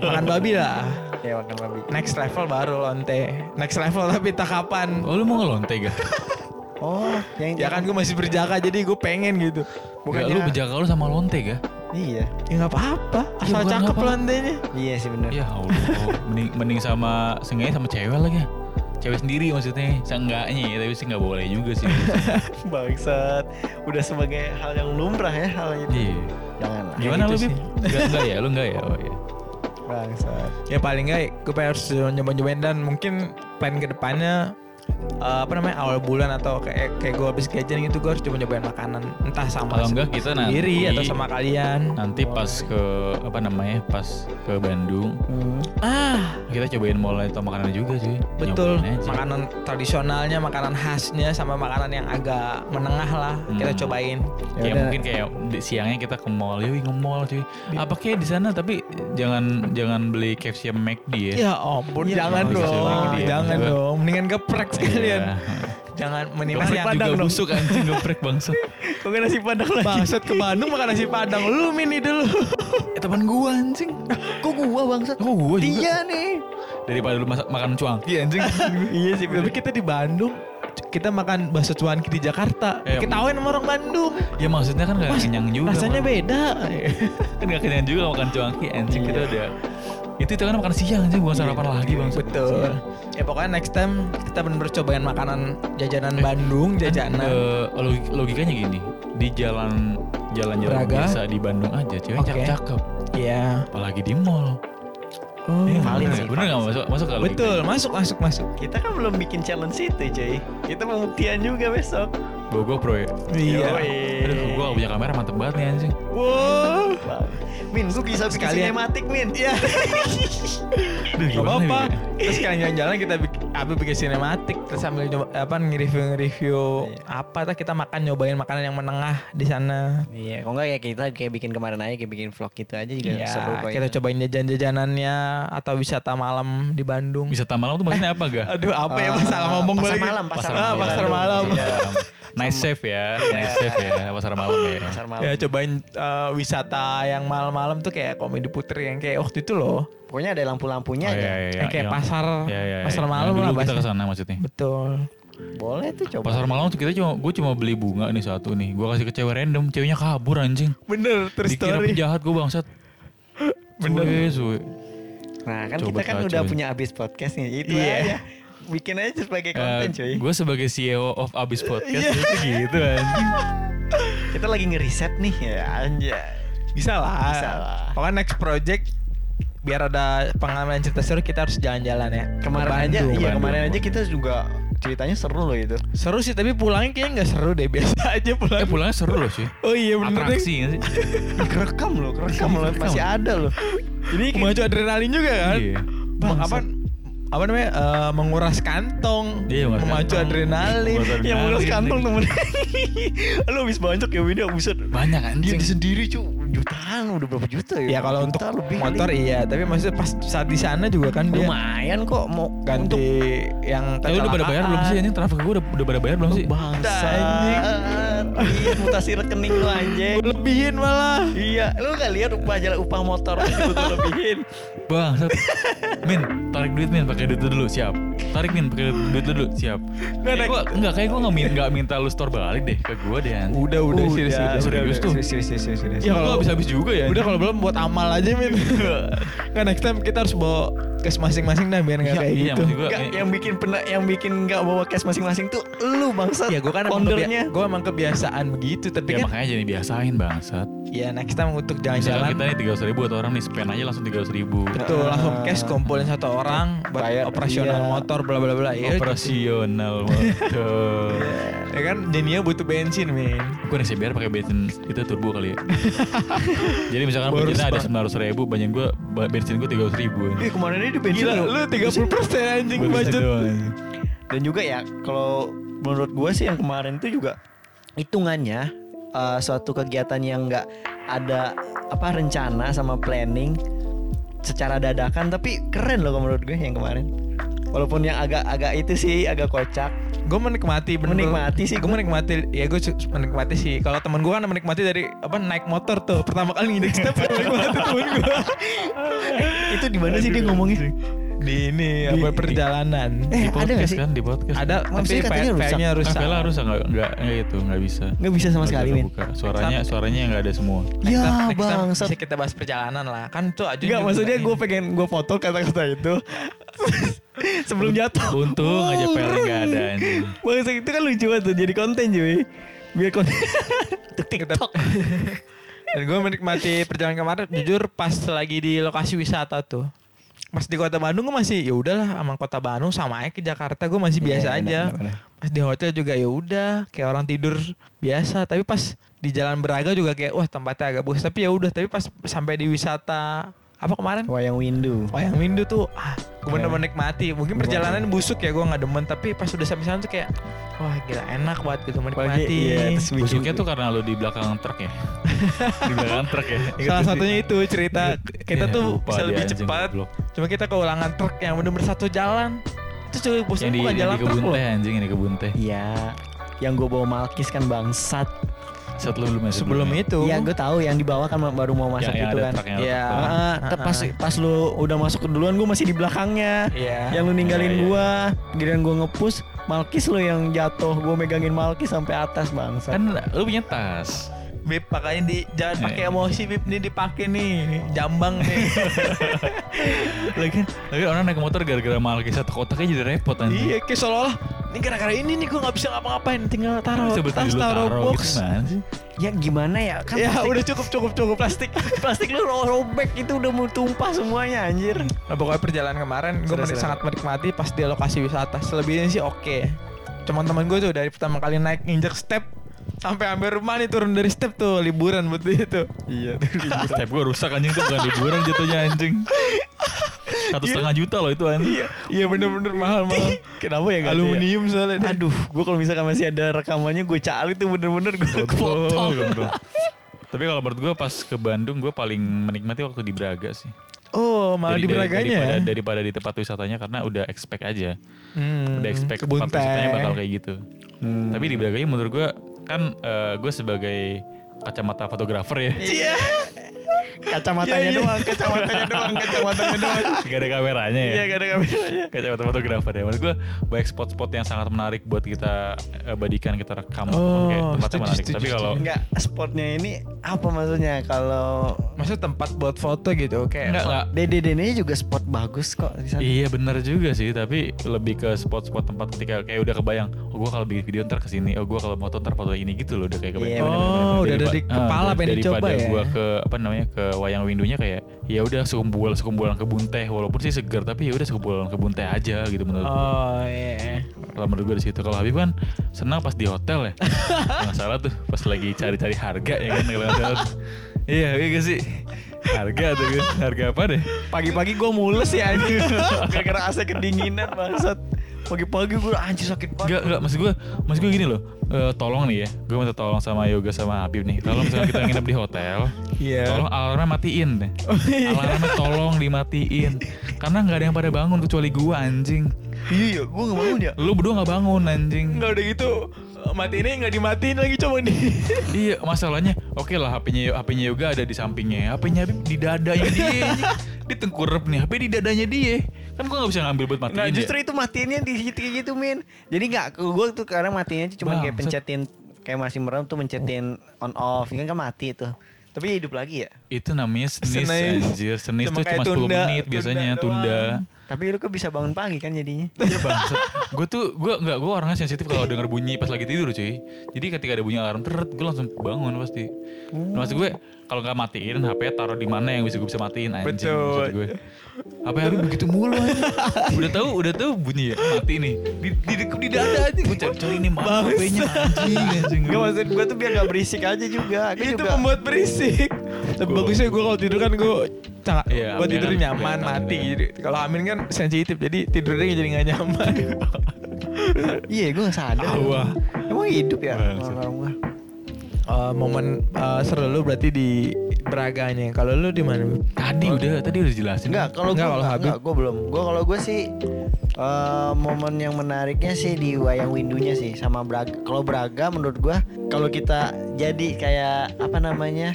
makan babi lah Ya makan babi. next level baru lonte next level tapi tak kapan Oh lu mau ngelonte gak? Oh, yang ya kan gue masih berjaga jadi gue pengen gitu Bukan lu berjaga lu sama lonte gak? Iya. ya nggak apa-apa asal bukan cakep lontenya Iya sih bener. Ya Allah, mending, mending sama sengaja sama cewek lagi. Cewek sendiri maksudnya, seenggaknya ya, tapi sih nggak boleh juga sih. Bangsat. Udah sebagai hal yang lumrah ya hal itu. Iya. Jangan lah. Gimana gitu lu, sih. Bib? Enggak, enggak ya? Lu enggak ya? Oh iya. Bangsat. ya paling nggak gue pengen harus nyoba-nyobain dan mungkin plan ke eh, apa namanya awal bulan atau kayak kayak gue habis gajian gitu gue harus coba nyobain makanan entah sama Kalau enggak kita sendiri nanti- atau sama kalian Nanti pas ke apa namanya? Pas ke Bandung, Hmm. ah kita cobain mulai atau makanan juga sih. betul makanan tradisionalnya makanan khasnya sama makanan yang agak menengah lah kita Hmm. cobain Ya, Ya mungkin kayak di- siangnya kita ke mall, yuk ke mall cuy. Apa kayak di sana tapi jangan jangan beli KFC sama McD ya. ya ampun Iya, jangan bisa dong jangan Juga. dong mendingan geprek sekalian Iya. jangan minimal yang juga dong. busuk anjing geprek bangsa. Kok gak nasi padang lagi? bangsat ke Bandung makan nasi padang lu mini dulu Eh teman gua anjing. Kok gua bangsat? Oh gua juga. Dia nih. Daripada lu masak makan cuangki anjing. iya sih tapi kita di Bandung kita makan bakso cuanki di Jakarta Eh, ketawain sama orang Bandung ya maksudnya kan gak Mas, kenyang juga. rasanya Bang. beda kan gak kenyang juga makan cuangki anjing kita Iya. udah. Itu itu kan makan siang anjing bukan sarapan lagi bang. betul ya pokoknya next time kita bener-bener cobain makanan jajanan Bandung jajanan Eh, logik- logikanya gini, di jalan jalan-jalan Braga. biasa di Bandung aja cewek Oke. cakep-cakep. Iya Apalagi di mall. oh Iya, valid bener sih? Bener nggak masuk masuk kalau betul masuk masuk masuk Kita kan belum bikin challenge itu, cuy. Kita pembuktian juga besok. Gue GoPro ya. iya Aduh, gue gak punya kamera mantep banget nih anjing. wow. Min, gua bisa bikin Sekalian. sinematik, Min. Iya. Aduh, Gak apa-apa. nih? Terus kalian jalan-jalan kita bikin, apa bikin sinematik terus sambil nyoba apa nge-review nge-review Iya. apa tuh kita makan nyobain makanan yang menengah di sana. Iya, kok enggak ya kita kayak bikin kemarin aja kayak bikin vlog gitu aja juga Iya, seru kok. kita itu. cobain jajan-jajanannya atau wisata malam di Bandung. Wisata malam tuh maksudnya apa gak? Aduh, apa ya Eh, masalah ngomong pasar balik. malam, pasar Ah, malam. pasar malam. Iya. Nice save ya, nice save ya, pasar malam ya. Pasar malam. Ya cobain eh, wisata yang malam-malam tuh kayak komedi putri yang kayak waktu itu loh. Pokoknya ada lampu-lampunya Oh, aja. iya, iya, yang kayak yang- pasar Ya, ya, pasar ya. malam lah dulu kita maksudnya. Betul. Boleh tuh coba. Pasar malam tuh kita cuma, gue cuma beli bunga nih satu nih. Gue kasih ke cewek random, ceweknya kabur anjing. Bener, terus Dikira story. penjahat gue bangsat. Bener. Suwe, suwe. Nah, kan Coba kita kan kacau udah ya. punya abis podcast nih. Itu Iya. aja. Bikin aja sebagai konten, cuy. gue Eh, sebagai CEO of Abis Podcast Iya. itu gitu anjing. Kita lagi ngeriset nih ya, anjay. Bisa lah. Bisa lah. Pokoknya next project biar ada pengalaman cerita seru kita harus jalan-jalan ya. Ke Kemarin aja, Bandung. iya Bandung. kemarin aja kita juga ceritanya seru loh itu. Seru sih tapi pulangnya kayaknya nggak seru deh biasa aja pulang. Eh pulangnya seru loh sih. Oh iya bener deh. Atraksi sih? kerekam loh, kerekam loh, masih ada loh. Ini memacu adrenalin juga kan? Iya. Bang, apa apa namanya eh, menguras kantong, Iya, menguras memacu kantong. adrenalin. Menguras Yang mulus Adrenalin kantong temen Lu habis banyak ya video buset Banyak Dia anjing. sendiri cu Jutaan udah berapa juta ya Ya kalau untuk lebih motor kali. iya, tapi maksudnya pas saat di sana juga kan dia Lumayan kok mau ganti untuk yang Eh lu udah pada bayar belum sih anjing? Traffic gue udah, udah pada bayar belum sih? Bangsa Anjing. Iya mutasi rekening lu anjing lebihin malah. Iya Lu gak lihat upah jalan upah motor Itu tuh lebihin Bang. Min, tarik duit Min, pakai duit dulu, siap. Tarik Min, pakai duit dulu, siap. Kayak gua, enggak, kayak gua enggak minta, enggak minta lu store balik deh ke gua deh. anjing. Udah udah serius Udah, serius. serius tuh. Serius serius serius serius Ya habis-habis juga ya. Udah kalau belum buat amal aja Min Kan next time kita harus bawa cash masing-masing dah biar nggak Iya, kayak iya, gitu. gua- Nggak, eh. yang bikin pernah yang bikin nggak bawa cash masing-masing tuh lu bangsat. Ya gue kan kebia- gua emang kebiasaan begitu Tapi Ya kan makanya jadi biasain bangsat. ya next time untuk jalan-jalan kita nih tiga ribu atau orang nih spend aja langsung tiga ribu. Betul langsung cash kumpulin satu orang Buat Bayar, operasional iya. motor bla bla bla ya, Operasional motor. ya kan jadinya butuh bensin men Gue nih CBR pakai bensin itu turbo kali ya. Jadi misalkan Boros bensinnya ada sembilan ratus ribu, banyak gue bensin gue tiga ribu. Eh, kemarin ini di bensin Gila lu- lu 30 persen anjing budget Dan juga ya kalau menurut gue sih yang kemarin itu juga hitungannya eh, suatu kegiatan yang nggak ada apa rencana sama planning secara dadakan tapi keren loh menurut gue yang kemarin. Walaupun yang agak-agak itu sih agak kocak. gue menikmati bener Menikmati sih gue gua. menikmati ya gue menikmati sih kalau temen gue kan menikmati dari apa naik motor tuh pertama kali nginjek step menikmati temen gue itu di mana sih dia ngomongnya? di ini apa perjalanan Eh, Di ada nggak podcast sih? kan di podcast. ada tapi katanya rusak. file-nya Kan rusak nggak nggak nggak itu nggak bisa. Nggak bisa sama Nggak sekali, buka. Suaranya suaranya nggak ada semua. Ya, time bangsat. bisa kita bahas perjalanan lah kan tuh aja Enggak maksudnya gue pengen gue foto kata-kata itu sebelum jatuh. Untung aja filenya nggak ada. Bangsa itu kan lucu banget tuh jadi konten cuy. Biar konten. TikTok. dan gue menikmati perjalanan kemarin jujur pas lagi di lokasi wisata tuh pas di kota Bandung gue masih ya udahlah sama kota Bandung sama aja ke Jakarta gue masih biasa Iya, aja benar, benar. pas di hotel juga ya udah kayak orang tidur biasa tapi pas di Jalan Braga juga kayak wah tempatnya agak bagus tapi ya udah tapi pas sampai di wisata apa kemarin Wayang windu. Wayang Windu tuh ah gue bener menikmati mungkin perjalanan busuk ya gue nggak demen tapi pas udah sampai sana tuh kayak wah gila enak banget gitu menikmati iya, Busuknya tuh karena lo di belakang truk ya. di belakang truk ya. Ingat Salah satunya itu cerita kita Ya, tuh lupa bisa lebih anjing, cepat. Cuma kita keulangan truk yang bener-bener satu jalan. Itu cuy di, bukan jalan di kebun teh anjing di kebun teh. Iya. Yang gue bawa Malkis kan bangsat. Saat lu belum masuk Sebelum ya? itu. Iya gue tahu yang di bawah kan baru mau masuk yang, itu kan. yang Iya. truk. Ah, ah, pas pas lu udah masuk ke duluan gue masih di belakangnya. Iya. Yang lu ninggalin Iya, iya. gua, giliran gua ngepus, Malkis lu yang jatuh, gua megangin Malkis sampai atas bangsa. Kan lu punya tas. Bib pakainya di jangan pakai Iya. emosi Bib nih dipakai nih jambang nih. lagi lagi orang naik motor gara-gara malki satu kotaknya jadi repot anjing. iya kayak seolah-olah ini gara-gara ini nih gue nggak bisa ngapa-ngapain tinggal taruh tas taruh taruh box. gitu sih? Ya gimana ya? Kan Ya plastik, udah cukup cukup cukup plastik. plastik lu ro- robek itu udah mau tumpah semuanya anjir. Nah, pokoknya perjalanan kemarin gue sangat menikmati pas di lokasi wisata. Selebihnya sih oke. Cuman teman gue tuh dari pertama kali naik injek step sampai hampir rumah nih turun dari step tuh liburan dia tuh. Iya. Step gue rusak anjing itu bukan liburan jatuhnya anjing. Satu setengah juta loh itu anjing. Iya bener-bener mahal mahal. Kenapa ya ada ya? Aluminium soalnya. dia. Aduh, gua kalau misalkan masih ada rekamannya gue cari tuh bener-bener gue foto. Tapi kalau menurut gue pas ke Bandung gue paling menikmati waktu di Braga sih. Oh malah Dari- di Beraganya daripada, ya. daripada di tempat wisatanya karena udah expect aja. Hmm, Udah expect kebun tempat wisatanya bakal kayak gitu. Hmm. Tapi di Braganya menurut gue kan gue sebagai kacamata fotografer ya. Iya. Kacamatanya Iya, iya. doang, kacamatanya doang, kacamatanya doang. Gak ada kameranya ya. Iya, gak ada kameranya. kacamata fotografer ya. Menurut gue banyak spot-spot yang sangat menarik buat kita abadikan, kita rekam. Oh, kayak tempatnya setuju, menarik. setuju, Tapi kalau Enggak, spotnya ini apa maksudnya? Kalau Maksudnya tempat buat foto gitu kayak. enggak enggak Dede Dene juga spot bagus kok di sana. Iya benar juga sih, tapi lebih ke spot-spot tempat ketika kayak udah kebayang, oh gue kalau bikin video ntar ke sini, oh gue kalau foto ntar foto ini gitu loh, udah kayak kebayang. Iya, bener-bener. Oh, udah ada di kepala ah, pengen daripada dicoba ya. gue ke apa namanya ke wayang windunya kayak ya udah sekumpulan sekumpulan kebun teh, walaupun sih segar tapi ya udah sekumpulan kebun teh aja gitu menurut gue. Oh iya. Kalau menurut gue di situ, kalau Habib kan senang pas di hotel ya, nggak salah tuh pas lagi cari-cari harga ya kan kalau hotel. Iya, iya gak sih? Harga tuh kan, harga apa deh? Pagi-pagi gue mules ya anjir. Gara-gara AC kedinginan bangsat. Pagi-pagi gue anjir sakit banget. Enggak, enggak, maksud gue, maksud gue gini loh. eh, tolong nih ya, gue minta tolong sama Yoga sama Habib nih. Kalau misalnya kita nginep di hotel, Iya. tolong alarmnya matiin deh. Alarmnya tolong dimatiin. Karena nggak ada yang pada bangun kecuali gue anjing. Iya, iya, gue gak bangun ya. Lu berdua nggak bangun anjing. Enggak udah gitu mati ini nggak dimatiin lagi coba nih. Iya, masalahnya oke lah HP-nya HP-nya Yoga ada di sampingnya. HP-nya Habib di dadanya dia. Di tengkurap nih, HP di dadanya dia. Kan gue nggak bisa ngambil buat matiin. Nah ya. justru itu matiinnya di situ kayak gitu Min Jadi gak, gue tuh karena matinya cuma kayak pencetin Kayak masih merem tuh mencetin on off Kan kan mati tuh Tapi hidup lagi ya Itu namanya senis, Senis. anjir. Senis Cuma tuh cuma 10 tunda, menit tunda biasanya doang. tunda. Tapi lu kok bisa bangun pagi kan jadinya? Iya bangsat. gue tuh gue nggak gue orangnya sensitif kalau denger bunyi pas lagi tidur cuy. Jadi ketika ada bunyi alarm teret gue langsung bangun pasti. Nah, maksud gue kalau nggak matiin HP taruh di mana yang bisa gue bisa matiin anjing Betul. gue. HP Habib begitu mulu udah tahu udah tahu bunyi ya mati nih. Di di, di, di dada aja gue cari cari ini mana HP-nya anjing anjing. Gak maksud gue tuh biar gak berisik aja juga. Gue itu juga membuat berisik. Tapi Gua- bagusnya gue kalau tidur kan gue Iya, buat Amin tidur kan nyaman mati. gitu. Jadi kalau Amin kan sensitif jadi tidurnya jadi nggak nyaman. Iya gue gak sadar. Wah. Emang hidup ya Bangsat. Eh, momen eh, seru lu berarti di Braganya. Kalau lu di mana? Tadi udah tadi udah jelasin. Enggak, kalau Enggak, kalau Habib. enggak, gue belum. Gue kalau gue sih eh, momen yang menariknya sih di wayang windunya sih sama Braga. Kalau Braga menurut gue kalau kita jadi kayak apa namanya?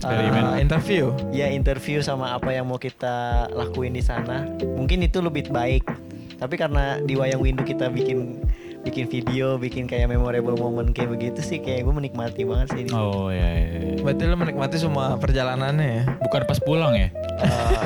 Eksperimen. Eh, interview. ya interview sama apa yang mau kita lakuin di sana. Mungkin itu lebih baik. Tapi karena di wayang windu kita bikin bikin video, bikin kayak memorable moment kayak begitu sih kayak gue menikmati banget sih ini. Oh ya, ya, ya. Berarti lu menikmati semua perjalanannya ya. Bukan pas pulang ya? Eh,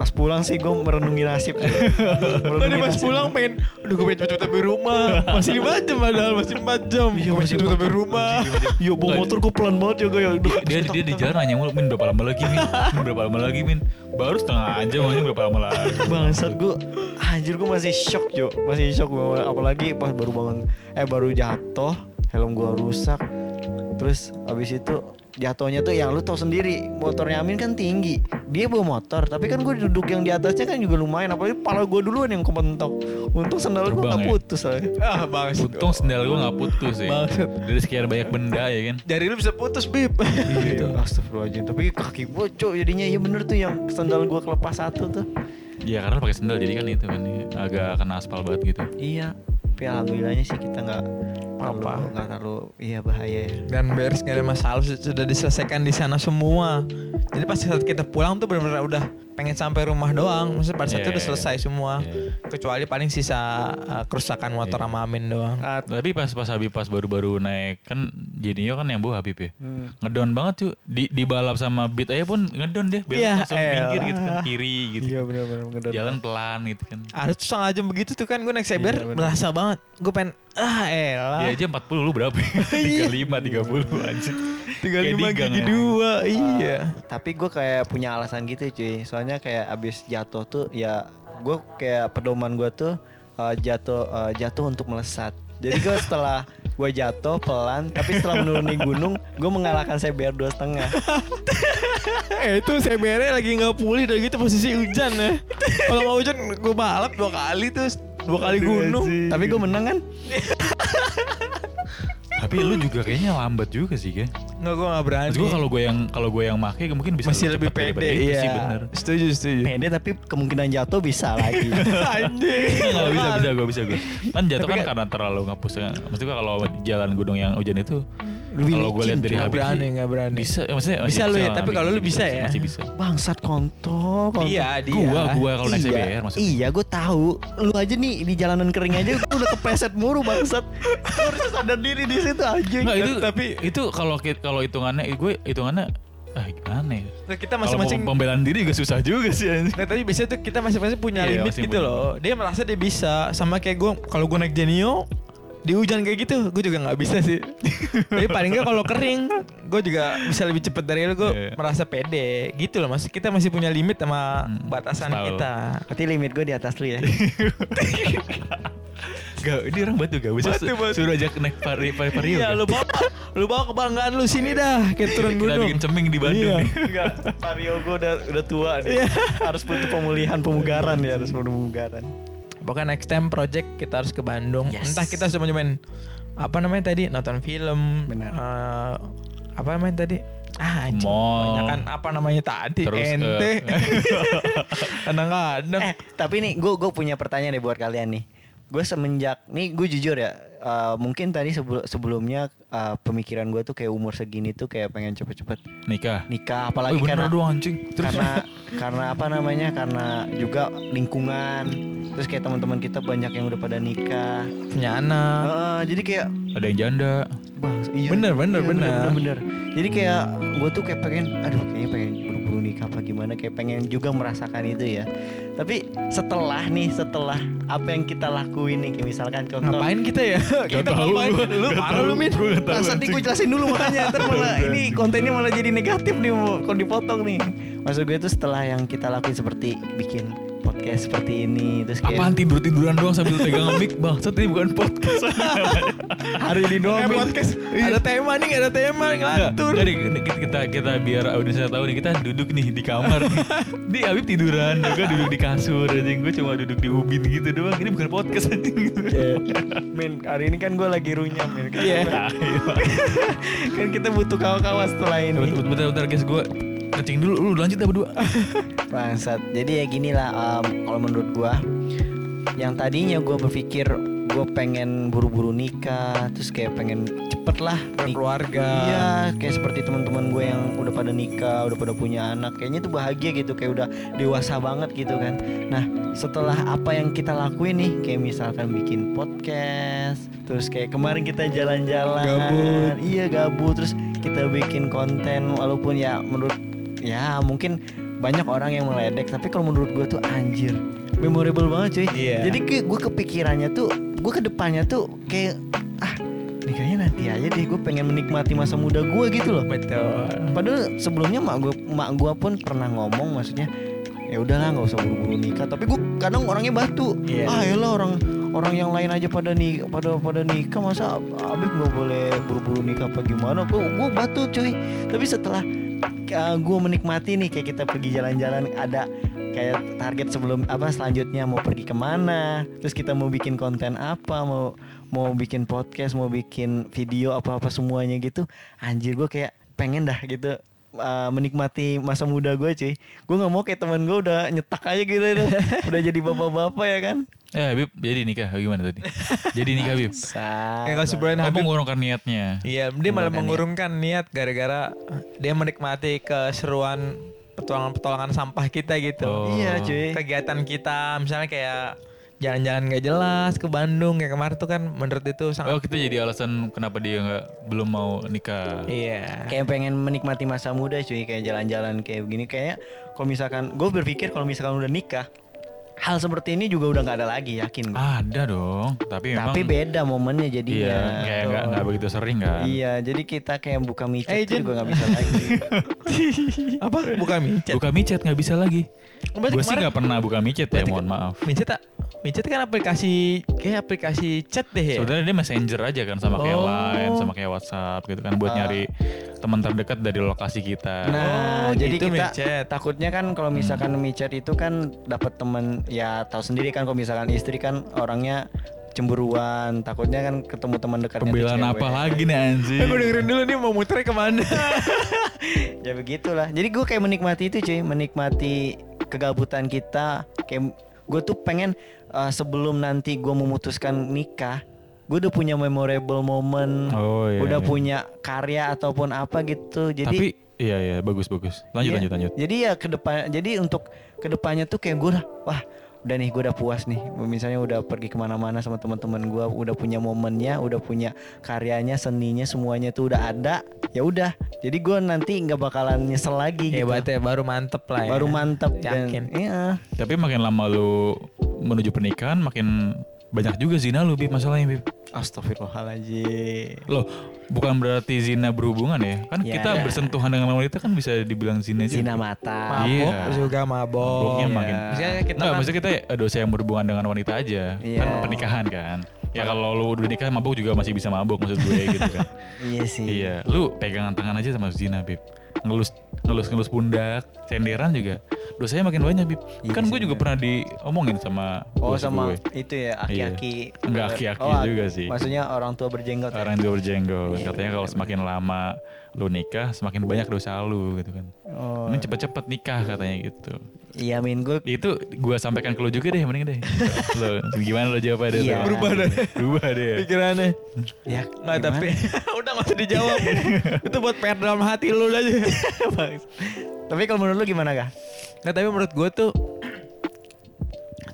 pas pulang sih gue merenungi nasib. Tadi pas pulang pengen, aduh gue pengen cepet-cepet sampai rumah. Masih 5 jam padahal, masih 4 jam. Iya, masih cepet sampai rumah. Yo bawa motor gue pelan banget ya gue ya. dia dia di jalan nanya mulu min berapa lama lagi min min berapa lama lagi min baru setengah jam aja berapa lama lagi Bangsat gue Anjir gue masih shock Jo Masih shock gue Apalagi pas baru bangun Eh baru jatuh Helm gue rusak Terus abis itu jatuhnya tuh yang lu tau sendiri motornya Amin kan tinggi. Dia bawa motor tapi kan gue duduk yang di atasnya kan juga lumayan apalagi pala gue duluan yang kepentok untung sendal gue gak ya? putus soalnya. Ah, bagus. untung sendal gue nggak putus ya. Bangsat. dari sekian banyak benda ya kan? Jari lu bisa putus, Bib. gitu. Astagfirullahaladzim. Tapi kaki gue cok jadinya Iya bener tuh yang sandal gue kelepas satu tuh. Ya karena pakai sendal jadi kan itu kan ya, agak kena aspal banget gitu. Iya. Tapi alhamdulillahnya sih kita gak Apa? terlalu, Gak terlalu Iya bahaya ya Dan beres gak ada masalah sudah diselesaikan di sana semua. Jadi pas saat kita pulang tuh benar-benar udah pengen sampai rumah doang. Maksudnya pada saat itu Iya, udah iya, selesai semua. Iya. Kecuali paling sisa uh, kerusakan motor Iya. sama Amin doang. Ah, tapi pas pas Habib pas baru-baru naik kan Jenio kan yang bawa Habib ya Hmm. ngedown banget tuh di di balap sama beat aja pun ngedown deh belok Iya, langsung pinggir gitu kan kiri gitu Iya bener-bener ngedot. jalan pelan gitu kan Ada tuh setengah jam begitu tuh kan gue naik Iya, bener. berasa banget. Gue pengen ah elah. Ya aja 40 lu berapa ya? 35, 30 anjir. Tiga Kayak lima digang gigi ya. dua, iya. Tapi gue kayak punya alasan gitu cuy Soalnya kayak abis jatuh tuh Ya gue kayak pedoman gue tuh eh, Jatuh eh, jatuh untuk melesat Jadi gue setelah gue jatuh pelan Tapi setelah menuruni gunung Gue mengalahkan CBR dua setengah eh itu CBR lagi nggak pulih udah gitu posisi hujan ya. Kalau nggak hujan gue balap dua kali tuh dua kali gunung. Tapi gue menang kan Tapi lu juga kayaknya lambat juga sih kan. Nggak gue nggak berani. Gua kalau gue yang kalau gue yang make mungkin bisa masih lebih cepat pede iya. sih bener. Setuju setuju. Pede tapi kemungkinan jatuh bisa lagi Anjing. Enggak bisa bisa gue bisa gue. Kan jatuh Tapi kan karena terlalu ngapus kan. Maksudnya kalau jalan gunung yang hujan itu kalau gue lihat dari Habib berani nggak berani. Bisa, ya, maksudnya Bisa lu ya, tapi kalau lu bisa ya? Masih bisa. Bangsat kontol, kontol. Iya dia. Gua gua kalau naik iya, CBR maksudnya. iya gue tahu. Lu aja nih di jalanan kering aja udah kepleset mulu bangsat. Lu harus sadar diri di situ aja. Enggak itu Tapi- tapi itu kalau kalau hitungannya gue hitungannya ah gimana ya? Nah, kita masing-masing pembelaan diri juga susah juga sih anjing. Nah tapi biasanya tuh kita masing-masing punya Iya, limit masing gitu punya. loh. Dia merasa dia bisa. Sama kayak gue, kalau gue naik Genio, di hujan kayak gitu, gue juga nggak bisa sih. tapi paling nggak kalau kering, gue juga bisa lebih cepet dari lu. Gue Iya. merasa pede, gitu loh. Mas kita masih punya limit sama Hmm, batasan tahu. kita. Berarti limit gue di atas lu ya. Gak, ini orang batu gak bisa Batu, batu. suruh ajak naik vari, vari, vario Iya, kan? lu bawa, lu bawa kebanggaan lu sini dah, kayak turun Kita gunung. bikin ceming di Bandung Iya. nih. Enggak, Vario gue udah udah tua nih. Iya. harus butuh pemulihan pemugaran ya, harus butuh pemugaran. Pokoknya next time project kita harus ke Bandung. Yes. Entah kita cuma nyobain apa namanya tadi nonton film. Benar. eh, apa namanya tadi? Ah, anjing. Kan apa namanya tadi? Terus, Ente. eh, Kadang-kadang. Eh, tapi nih gue gue punya pertanyaan nih buat kalian nih. Gue semenjak nih gue jujur ya, eh, mungkin tadi sebelum sebelumnya eh, pemikiran gue tuh kayak umur segini tuh kayak pengen cepet-cepet Nikah. nikah, Oh, apalagi bener karena doang anjing. Terus karena karena apa namanya karena juga lingkungan terus kayak teman-teman kita banyak yang udah pada nikah Punya anak. Heeh, jadi kayak ada yang janda. bang iya, Bener, bener, iya, bener. bener, bener. jadi kayak gue tuh kayak pengen aduh kayaknya pengen buru-buru nikah apa gimana kayak pengen juga merasakan itu ya Tapi setelah nih, setelah apa yang kita lakuin nih, kayak misalkan contoh. Ngapain kita ya? kita tahu ngapain? gua. Lu Gak parah lu Min. Nanti gue jelasin dulu makanya ntar malah ini kontennya malah jadi negatif nih mau kalau dipotong nih. Maksud gue itu setelah yang kita lakuin seperti bikin podcast seperti ini terus kayak Apaan tidur tiduran doang sambil pegang mic bang? ini bukan podcast. hari ini doang Eh, podcast. Ada tema nih, ada tema ngelantur. Jadi kita, kita kita biar audiensnya tahu nih kita duduk nih di kamar. Di Habib tiduran, juga duduk di kasur anjing. Gue cuma duduk di ubin gitu doang. Ini bukan podcast anjing. Iya. Min, hari ini kan gue lagi runyam Min. Kan, Iya. kan kita butuh kawan-kawan setelah ini. Bentar, bentar guys, gue kencing dulu. Lu lanjut dah berdua. Bangsat. Jadi ya gini lah um, kalau menurut gua yang tadinya gua berpikir gue pengen buru-buru nikah terus kayak pengen cepet lah Berkeluarga. Iya, kayak seperti teman-teman gue yang udah pada nikah, udah pada punya anak, kayaknya tuh bahagia gitu, kayak udah dewasa banget gitu kan. Nah, setelah apa yang kita lakuin nih, kayak misalkan bikin podcast, terus kayak kemarin kita jalan-jalan, Gabut. iya gabut, terus kita bikin konten, walaupun ya menurut ya mungkin banyak orang yang meledek, tapi kalau menurut gue tuh anjir, memorable banget cuy. Iya. Jadi kayak gue kepikirannya tuh, gue ke depannya tuh kayak ah nikahnya nanti aja deh gue pengen menikmati masa muda gue gitu loh Betul. padahal sebelumnya mak gue mak gue pun pernah ngomong maksudnya ya udahlah nggak usah buru-buru nikah tapi gue kadang orangnya batu Iya. ah ya orang orang yang lain aja pada nih pada pada nikah masa Abib nggak boleh buru-buru nikah apa gimana gue gue batu cuy tapi setelah gue menikmati nih kayak kita pergi jalan-jalan ada kayak target sebelum apa selanjutnya mau pergi ke mana terus kita mau bikin konten apa mau mau bikin podcast mau bikin video apa apa semuanya gitu. Anjir gue kayak pengen dah gitu uh, menikmati masa muda gue cuy. Gue nggak mau kayak teman gue udah nyetak aja gitu itu. Udah jadi bapak-bapak ya kan Eh Habib, jadi nikah gimana tadi? jadi nikah Habib. Kayak kalau sebulan Apa Habib mengurungkan niatnya? Iya, dia malah Mengurungkan mengurungkan niat gara-gara dia menikmati keseruan petualangan-petualangan sampah kita gitu. Oh. iya cuy Kegiatan kita misalnya kayak jalan-jalan gak jelas ke Bandung kayak kemarin tuh kan menurut itu Oh sangat kita jadi alasan kenapa dia nggak belum mau nikah. Iya. kayak pengen menikmati masa muda cuy kayak jalan-jalan kayak begini kayak kalau misalkan gue berpikir kalau misalkan udah nikah hal seperti ini juga udah nggak ada lagi yakin gue Ada dong, tapi memang tapi beda momennya jadinya Iya, kayak nggak nggak begitu sering kan. iya jadi kita kayak buka micet Jen. juga nggak bisa lagi Apa? Bukan micet. Buka micet nggak bisa lagi. Berarti Gue sih nggak pernah buka micet ya, Berarti mohon maaf. Micet tak? Micet kan aplikasi kayak aplikasi chat deh ya. Sebenarnya dia messenger aja kan sama kayak Oh. Line, sama kayak WhatsApp gitu kan buat Ah. nyari teman terdekat dari lokasi kita. Nah, Oh, jadi gitu kita micet. takutnya kan kalau misalkan micet itu kan dapat teman ya tahu sendiri kan kalau misalkan istri kan orangnya cemburuan, takutnya kan ketemu teman dekatnya Pembelaan apa lagi nih anjing? Eh, gue dengerin dulu nih mau muter ke mana. ya begitulah. Jadi gue kayak menikmati itu cuy, menikmati kegabutan kita. Kayak gue tuh pengen uh, sebelum nanti gue memutuskan nikah, gue udah punya memorable moment, Oh iya. udah iya. punya karya ataupun apa gitu. Jadi Tapi iya iya bagus bagus. Lanjut Iya. lanjut lanjut. Jadi ya ke depan, jadi untuk ke depannya tuh kayak gue wah udah nih gue udah puas nih. Misalnya udah pergi ke mana-mana sama teman-teman gue, udah punya momennya, udah punya karyanya, seninya, semuanya tuh udah ada. Ya udah, jadi gue nanti nggak bakalan nyesel lagi gitu. Hebat ya, baru mantep lah ya. Baru mantep Yakin. dan iya. Tapi makin lama lu menuju pernikahan makin banyak juga zina lu Bib masalahnya Bib. Astagfirullahaladzim. Loh, bukan berarti zina berhubungan ya? Kan Ya. kita bersentuhan dengan wanita kan bisa dibilang zina juga. Zina mata. Mabok Iya. juga mabok. Maboknya iya. makin. Misalnya kita Enggak, kan maksudnya kita eh, dosa yang berhubungan dengan wanita aja. Iya. Kan pernikahan kan. Ya kalau lu udah nikah mabuk juga masih bisa mabuk maksud gue gitu kan. Iya sih. iya, lu pegangan tangan aja sama zina, Bib. Ngelus ngelus ngelus pundak, cenderan juga. Dosanya makin banyak, Bib. Iya kan gue juga bener. pernah diomongin sama Oh sama gue. itu ya aki-aki. Enggak aki-aki Oh, juga sih. Maksudnya orang tua berjenggot. ya? Orang yang berjenggot. Iya, Katanya kalau semakin lama lu nikah, semakin banyak dosa lu gitu kan. Oh. Mending cepet-cepet nikah katanya gitu. Iya min gue Itu gua sampaikan ke lu juga deh, mending deh. lo gimana lo jawabnya deh? Iya. Berubah deh. Berubah deh. pikirannya. ya Nggak tapi udah gak usah dijawab. itu buat PR dalam hati lu aja. Tapi kalau menurut lu gimana kah? Nggak tapi menurut gue tuh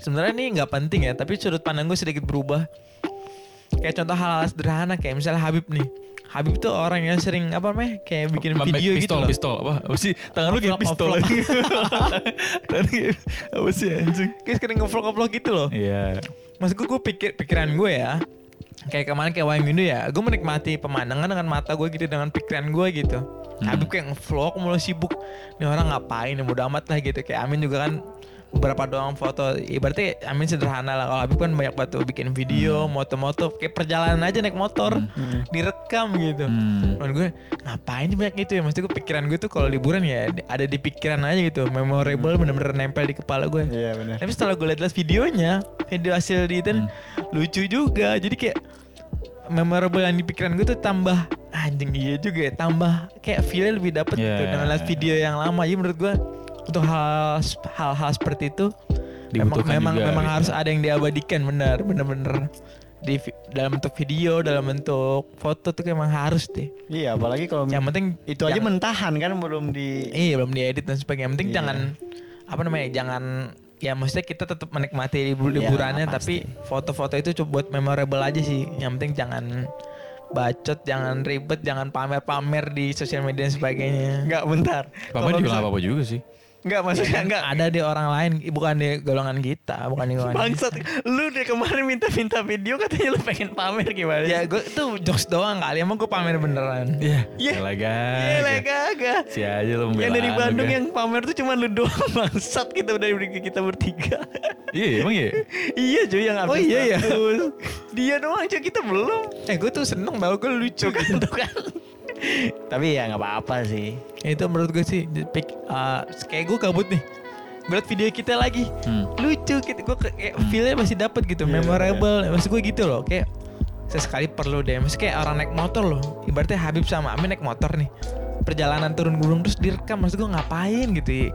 sebenarnya ini nggak penting ya, tapi sudut pandang gue sedikit berubah. Kayak contoh hal-hal sederhana kayak misalnya Habib nih. Habib tuh orang yang sering apa namanya kayak bikin video gitu pistol, loh. pistol apa? Apa sih? Tangan lu kayak pistol. Tangan kayak apa sih anjing? Kayak sering ngevlog-ngevlog gitu loh. Iya. Maksud gue, gue pikir pikiran gue ya. Kayak kemarin kayak Wayang Windu ya, gue menikmati pemandangan dengan mata gue gitu dengan pikiran gue gitu. Hmm. Habib kayak ngevlog mulu sibuk. Ini orang ngapain? Ya bodo amat lah gitu. Kayak Amin juga kan beberapa doang foto. Ibaratnya Amin sederhana lah. Kalau Habib kan banyak batu bikin video, moto-moto, kayak perjalanan aja naik motor, direkam gitu. Hmm. Menurut gue ngapain banyak gitu ya Maksudnya gue pikiran gue tuh kalau liburan ya ada di pikiran aja gitu Memorable bener-bener nempel di kepala gue Iya benar. Tapi setelah gue liat videonya Video hasil di itu lucu juga Jadi kayak memorable yang di pikiran gue tuh tambah Anjing iya juga ya Tambah kayak feel lebih dapet gitu Yeah. Dengan liat video yang lama Jadi menurut gue Untuk hal hal-hal seperti itu Memang Dibutuhkan memang, juga memang gitu. harus ada yang diabadikan benar bener-bener di dalam bentuk video dalam bentuk foto tuh emang harus deh Iya, apalagi kalau yang penting itu aja jangan- mentahan kan belum di Iya belum diedit dan sebagainya. Yang penting Iya. jangan apa namanya jangan ya maksudnya kita tetap menikmati libur Iya, liburannya pasti. tapi foto-foto itu coba buat memorable aja sih. Yang penting jangan bacot, jangan ribet, jangan pamer-pamer di sosial media dan sebagainya. Enggak bentar. Pamer juga apa-apa juga sih. Enggak maksudnya enggak. Ada di orang lain, bukan di golongan kita, bukan di golongan. Bangsat, lu deh kemarin minta-minta video katanya lu pengen pamer gimana? Ya gue tuh jokes doang kali, emang gue pamer beneran. Iya. Iya. Iya gak. kagak. Si aja lu Yang dari Bandung yang pamer tuh cuma lu doang bangsat kita dari kita bertiga. Ga. Iya emang ya. iya cuy yang Oh iya ya? Dia doang cuy kita belum. Eh gue tuh seneng tau gue lucu gitu. Tuh kan. Tapi ya nggak apa-apa sih. Ya, itu menurut gue sih pik, uh, kayak gue kabut nih. Gue liat video kita lagi. Hmm. lucu gitu gue kayak feelnya masih dapet gitu Iya, memorable. maksud gue gitu loh kayak sesekali perlu deh. Maksud kayak orang naik motor loh ibaratnya Habib sama Amin naik motor nih. Perjalanan turun gunung terus direkam maksud gue ngapain gitu? ya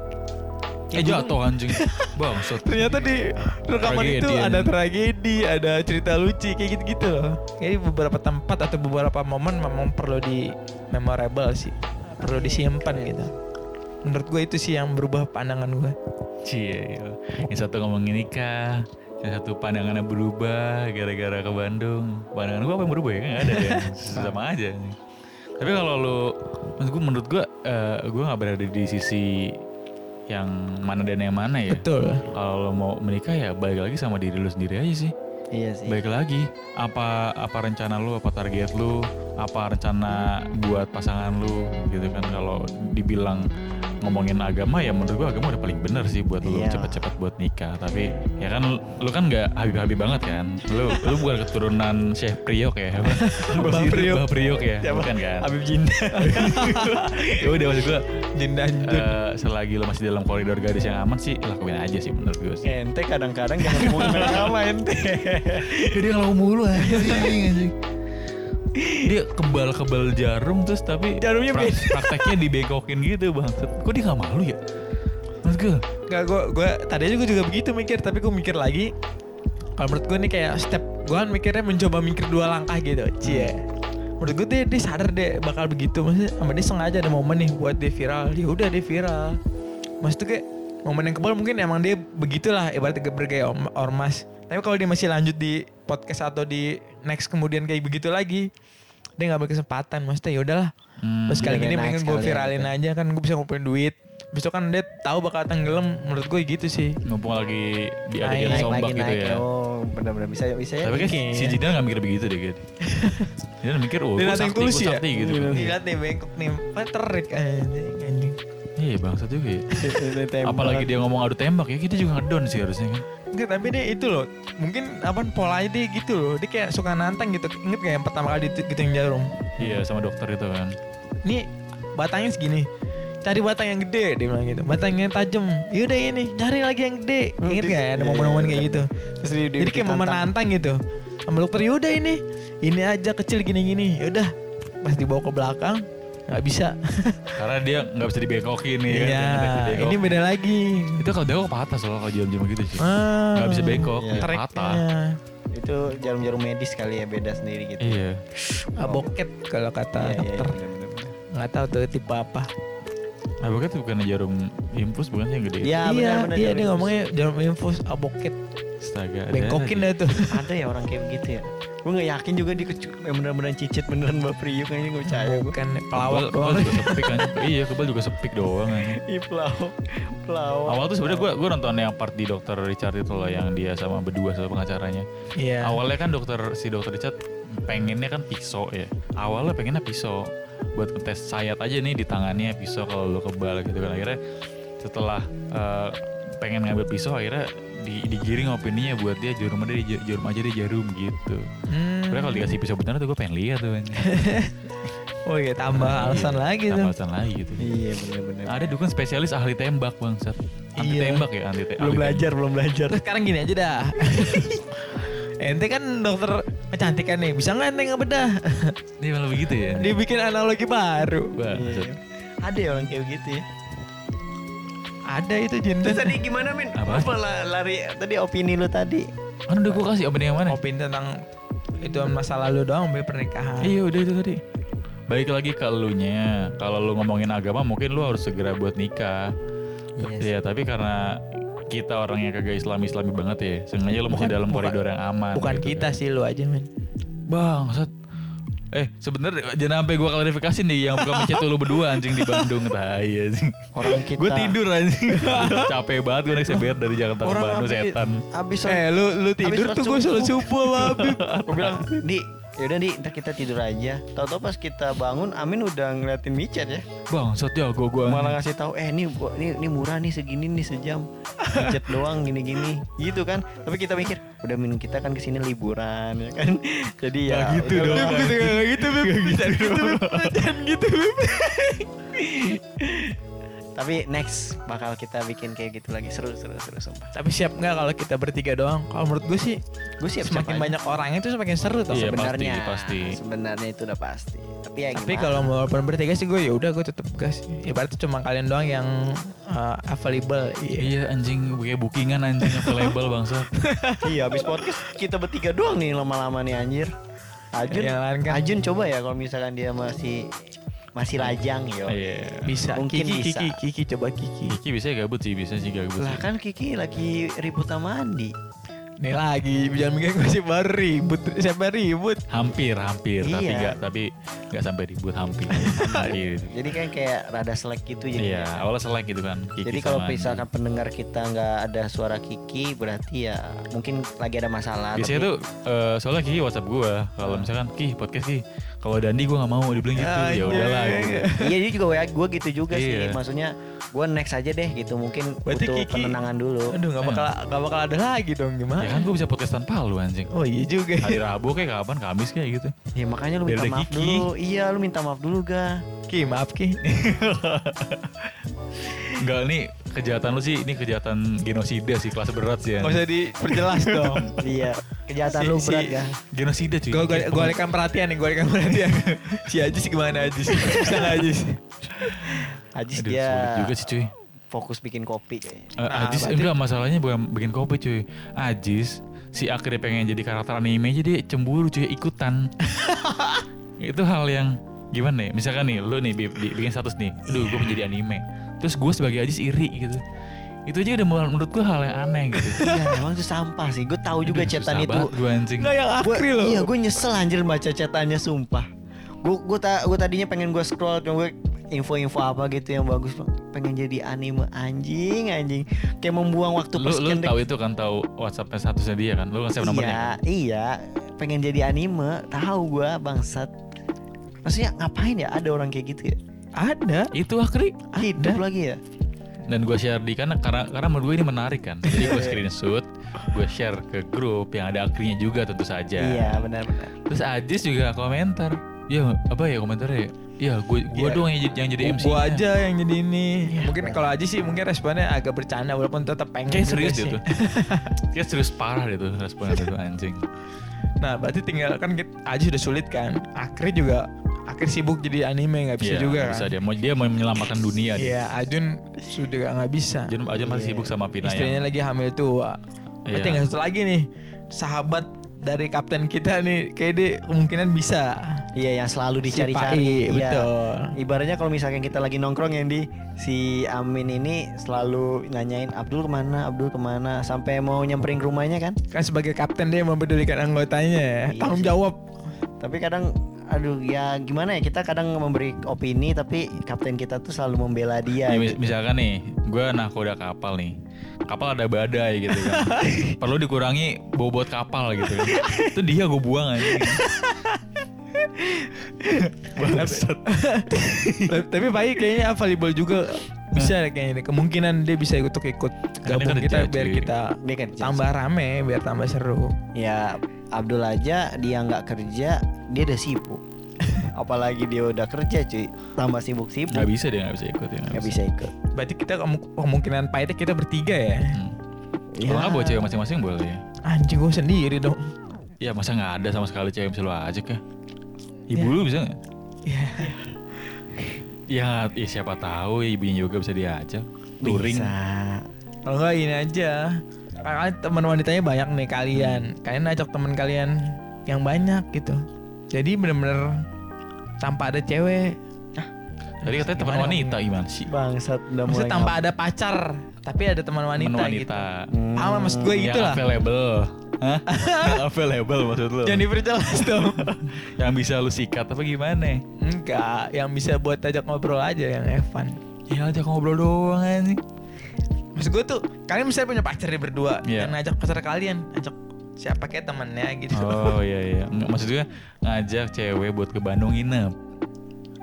Eh jatuh anjing. Bangsat. ternyata di rekaman itu Tragedi, ada anjing. tragedi ada cerita lucu kayak gitu gitu loh kayak beberapa tempat atau beberapa momen memang perlu di memorable sih perlu disimpan gitu menurut gue itu sih yang berubah pandangan gue Cie. Yang satu ngomongin nikah, yang satu pandangannya berubah gara-gara ke Bandung. Pandangan gua apa yang berubah ya? Nggak ada yang sama aja. Tapi kalau lu, maksud gua menurut gua, eh, gua nggak berada di sisi yang mana dan yang mana ya. betul Kalau lo mau menikah ya balik lagi sama diri lu sendiri aja sih. Iya sih. Baik lagi, apa apa rencana lu, apa target lu, apa rencana buat pasangan lu gitu kan kalau dibilang ngomongin agama ya menurut gua agama udah paling bener sih buat lu Iya. cepet-cepet buat nikah tapi ya kan lu, kan nggak habib-habib banget kan lu lu bukan keturunan Syekh Priok ya Bah Priok. Bah Priok ya Siapa? bukan kan Habib Jinda. ya udah maksud gua Jindanjut eh, selagi lu masih dalam koridor gadis yang aman sih lakuin aja sih menurut gua sih ente kadang-kadang jangan ngomongin agama ente. Jadi kalau mulu anjing Dia kebal-kebal jarum terus tapi Jarumnya pra- prakteknya dibekokin gitu bang. Kok dia gak malu ya? Mas gue Nggak, gue gue tadinya gue juga begitu mikir, tapi gue mikir lagi. Kalau menurut gue nih kayak step, gue kan mikirnya mencoba mikir dua langkah gitu, cie. Menurut gue dia, dia sadar deh bakal begitu, maksudnya sama dia sengaja ada momen nih buat dia viral, dia udah dia viral. Maksud tuh kayak momen yang kebal mungkin emang dia begitulah, ibaratnya bergaya ormas. Tapi kalau dia masih lanjut di podcast atau di next kemudian kayak begitu lagi, dia nggak berkesempatan. Maksudnya ya udahlah, Hmm, Terus kali ini pengen gue ya, viralin aja kan gue bisa ngumpulin duit. Besok kan dia tahu bakal tenggelam menurut gue gitu sih. Mumpung lagi di Naik, adegan naik sombak lagi gitu naik. ya. Oh, benar-benar bisa bisa ya. Tapi kan Oke. si Jidan gak mikir begitu deh gitu. Dia mikir oh gue sakti, gue ya? sakti gitu. Lihat nih bengkok nih, terik anjing. Iya bangsat juga ya. Apalagi dia ngomong adu tembak ya kita juga ngedon sih harusnya kan. Enggak, tapi dia itu loh. Mungkin apa polanya dia gitu loh. Dia kayak suka nantang gitu. Ingat gak yang pertama kali gitu yang jarum? Iya sama dokter itu kan. Ini batangnya segini. Cari batang yang gede dia bilang gitu. Batangnya tajam. Yaudah ini, cari lagi yang gede. Hmm, Ingat di- gak ya ada iya, momen-momen iya, kayak iya. gitu? Terus di- di- Jadi kayak momen ditantang. nantang gitu. Sama dokter yaudah ini, ini aja kecil gini-gini. Yaudah, pas dibawa ke belakang nggak bisa. Karena dia nggak bisa dibekokin nih kan. Iya, Nggak dibekok. ini beda lagi. Itu kalau bengkok patah soalnya kalau jam-jam gitu sih. Ah, Nggak bisa bengkok, Iya. ya patah. Itu jarum-jarum medis kali ya beda sendiri gitu. Iya. Aboket kalau kata Iya, iya, dokter. bener-bener. Nggak tahu tuh tipe apa. Nah, bukan bukan jarum infus bukan sih yang gede. Iya, iya, benar-benar iya jarum dia infus. ngomongnya jarum infus aboket. Astaga. ada Bengkokin aja. dah tuh. Ada ya orang kayak begitu ya. Gue gak yakin juga dia yang beneran cicit beneran Mbak Priyu kayaknya gak percaya gue. Bukan Kebal, pelawak kebal doang. juga sepik kan. iya, kebal juga sepik doang anjing. Ih pelawak, pelawak. Awal tuh sebenarnya gue gue nonton yang part di dokter Richard itu loh yang dia sama berdua sama pengacaranya. Iya. Awalnya kan dokter si dokter Richard pengennya kan pisau ya. Awalnya pengennya pisau buat ngetes sayat aja nih di tangannya pisau kalau lu kebal gitu kan akhirnya setelah eh, pengen ngambil pisau akhirnya di, digiring opininya buat dia jarum aja di jarum aja di jarum gitu. Hmm. Sebenarnya kalau dikasih pisau beneran tuh gue pengen lihat tuh. Oh iya tambah alasan Iya, lagi tambah tuh. alasan lagi gitu. Iya bener-bener. Ada dukun spesialis ahli tembak bang, Anti Iya. tembak ya anti te- Belum ahli belajar, belum belajar. Terus sekarang gini aja dah. Ente kan dokter kecantikan nih, bisa nggak ente ngebedah? tembak. Dia malah begitu ya. Dibikin analogi baru. Bangsat. Iya. Ada ya orang kayak gitu ya. Ada itu Jin. Terus tadi gimana Min? Apa? Apa la- lari tadi opini lu tadi? Kan udah gue kasih opening yang mana? Opini tentang itu masa lalu doang, sampai pernikahan. Iya udah itu tadi. Baik lagi ke elunya. Kalau lu ngomongin agama mungkin lu harus segera buat nikah. Yes. Iya, tapi karena kita orang yang kagak islami-islami banget ya. Sengaja lu masih Bukan- dalam bukan- koridor yang aman. Bukan gitu kita kan. sih lu aja men. Bang, Sat. Eh, sebenarnya jangan sampai gua klarifikasi nih yang bukan mencet lu berdua anjing di Bandung. Tai anjing. Orang kita. Gue tidur anjing. Capek banget gue naik CBR dari Jakarta ke Orang Bandung abis, setan. abis Eh lu lu tidur tuh gue selalu subuh. subuh sama Habib. Gue bilang, Di, yaudah Di, ntar kita tidur aja. Tahu-tahu pas kita bangun, Amin udah ngeliatin micet ya. Bang, ya gua gua. Malah ngasih tahu, eh ini, gua- ini, ini murah nih segini nih sejam. Micet doang gini-gini. Gitu kan. Tapi kita mikir, udah minum kita kan ke sini liburan ya kan. Jadi ya. Nggak gitu udah dong. Gitu gitu gitu. Jangan gitu Bib. Tapi next bakal kita bikin kayak gitu lagi seru seru seru sumpah. Tapi siap nggak kalau kita bertiga doang? Kalau menurut gue sih Gue siap semakin banyak orangnya itu semakin seru tau. Iya, sebenarnya pasti, pasti. sebenarnya itu udah pasti. Tapi ya Tapi kalau mau walaupun bertiga sih gue ya udah gue tetep gas. Ibaratnya cuma kalian doang yang uh, available. Iya. Iya anjing kayak bookingan anjing available bangsat. iya habis podcast kita bertiga doang nih lama-lama nih anjir. Ajun, lain kan- Ajun coba ya kalau misalkan dia masih masih lajang yo. Iya. Bisa. Mungkin Kiki, bisa. Kiki, Kiki, coba Kiki. Kiki bisa gabut sih, bisa sih gabut Lah sih. kan Kiki lagi ribut sama Andi. Nih lagi, jangan mikir gue sih baru ribut. Siapa ribut? Hampir, hampir, tapi Iya. enggak, tapi enggak sampai ribut hampir. hampir. Jadi kan kayak rada selek gitu jadi. Iya, awalnya selek gitu kan. Kiki Jadi kalau Andi. misalkan pendengar kita nggak ada suara Kiki berarti ya mungkin lagi ada masalah. Biasanya tapi- tuh eh, soalnya Kiki WhatsApp gua kalau misalkan Ki podcast Ki kalau Dandi gua nggak mau dibilang gitu Ah, ya iya, udahlah iya, gitu. iya. iya dia juga WA gue gitu juga sih Iya. maksudnya gue next aja deh gitu mungkin Berarti butuh Kiki- penenangan dulu Aduh, gak bakal, gak bakal ada lagi dong gimana? Ya kan gua bisa podcast tanpa lu anjing. Oh iya juga. Hari Rabu kayak kapan Kamis kayak gitu. ya makanya lu minta ada maaf Kiki. dulu iya lu minta maaf dulu ga Ki, maaf Ki. Enggak nih kejahatan lu sih ini kejahatan genosida sih kelas berat sih ya. Gak usah diperjelas dong. iya kejahatan Si- lu si- berat ga Genosida cuy. Gue gue alihkan perhatian nih, gue alihkan perhatian. si Ajis gimana Ajis? Bisa gak Ajis? Ajis Aduh, dia sulit juga sih cuy. Fokus bikin kopi kayaknya Eh, Nah, Ajis berarti- enggak masalahnya bukan bikin kopi cuy. Ajis si akhirnya pengen jadi karakter anime aja dia cemburu cuy ikutan. itu hal yang gimana ya? Misalkan nih lu nih bi- bi- bikin status nih, aduh gue menjadi anime. Terus gue sebagai Ajis iri gitu. Itu aja udah menurut- menurut gue hal yang aneh gitu. iya emang itu sampah sih gue tahu juga chatan itu gue anjing. Enggak yang akri loh. iya gue nyesel anjir baca chatannya sumpah gue gue ta, gue tadinya pengen gue scroll cuma gue info-info apa gitu yang bagus pengen jadi anime. Anjing anjing. Kayak membuang waktu Lu, lu tahu itu kan tahu WhatsAppnya statusnya dia kan? Lu nge-save nomornya? Iya kan? iya. Pengen jadi anime. Tahu gue bangsat. Maksudnya ngapain ya? Ada orang kayak gitu ya? Ada. Itu akri. hidup lagi ya? Dan gue share di karena karena karena menurut gue ini menarik kan? Jadi gue screenshot gue share ke grup yang ada akrinya juga tentu saja. Iya benar-benar. Terus Ajis juga komentar. Ya apa ya komentarnya? ya gue gue Iya. doang yang, jadi- yang jadi MC Gue aja yang jadi ini. mungkin kalau Ajis sih mungkin responnya agak bercanda walaupun tetap pengen. kayak serius dia tuh kayak serius parah dia tuh responnya tuh anjing Nah berarti tinggal kan kita, Ajis udah sulit kan. Akri juga Akri sibuk jadi anime nggak bisa Iya, juga nggak bisa kan. dia mau dia mau menyelamatkan dunia dia Iya, Ajun sudah nggak bisa. Ajun Ajun masih Iya. sibuk sama Pina Istrinya yang lagi hamil tua. Iya. Berarti tinggal satu lagi nih sahabat dari kapten kita nih kayak dia kemungkinan bisa. Iya yang selalu Si dicari-cari. Iya. betul. Ibaratnya kalau misalkan kita lagi nongkrong yang di si Amin ini selalu nanyain Abdul ke mana, Abdul ke mana, sampai mau nyamperin ke rumahnya kan. Kan sebagai kapten dia mempedulikan anggotanya ya. Iya Tanggung jawab. Tapi kadang aduh ya gimana ya kita kadang memberi opini tapi kapten kita tuh selalu membela dia. Ya, gitu. misalkan nih, gue nakoda kapal nih. Kapal ada badai gitu kan. Perlu dikurangi bobot kapal gitu kan. Itu dia gue buang aja. Bangsat. Tapi- baik kayaknya available juga bisa deh kayaknya nih. kemungkinan dia bisa ikut ikut gabung kerja, kita biar cuy. kita tambah rame biar tambah seru. Ya Abdul aja dia nggak kerja dia udah sibuk. Apalagi dia udah kerja cuy, tambah sibuk-sibuk. Gak bisa dia gak bisa ikut ya. Nggak bisa ikut. Berarti kita kemu- kemungkinan pahitnya kita bertiga ya. Hmm. Kalau nggak buat cewek masing-masing boleh ya. Anjing gue sendiri dong. Ya masa nggak ada sama sekali cewek yang bisa lu ajak ya? Ibu lu bisa nggak? Ya. Ya, ya siapa tahu ya ibunya juga bisa diajak. Touring. Bisa. Kalau enggak ini aja. Kalian teman wanitanya banyak nih kalian. Kalian ajak teman kalian yang banyak gitu. Jadi bener-bener tanpa ada cewek. Tadi katanya teman wanita gimana sih? Bangsat udah mulai. Tanpa ada pacar, tapi ada teman wanita, Teman gitu. wanita. Hmm. Paham maksud gue gitu lah. available. Hah? Available maksud lu? Jangan diperjelas dong. yang bisa lu sikat apa gimana? Enggak, yang bisa buat ajak ngobrol aja yang Evan. Ya ajak ngobrol doang anjing. Maksud gue tuh, kalian misalnya punya pacar nih berdua, Iya. yang ngajak pacar kalian, ajak siapa kayak temennya gitu. Oh iya iya. Nggak, Maksud gue ngajak cewek buat ke Bandung nginep.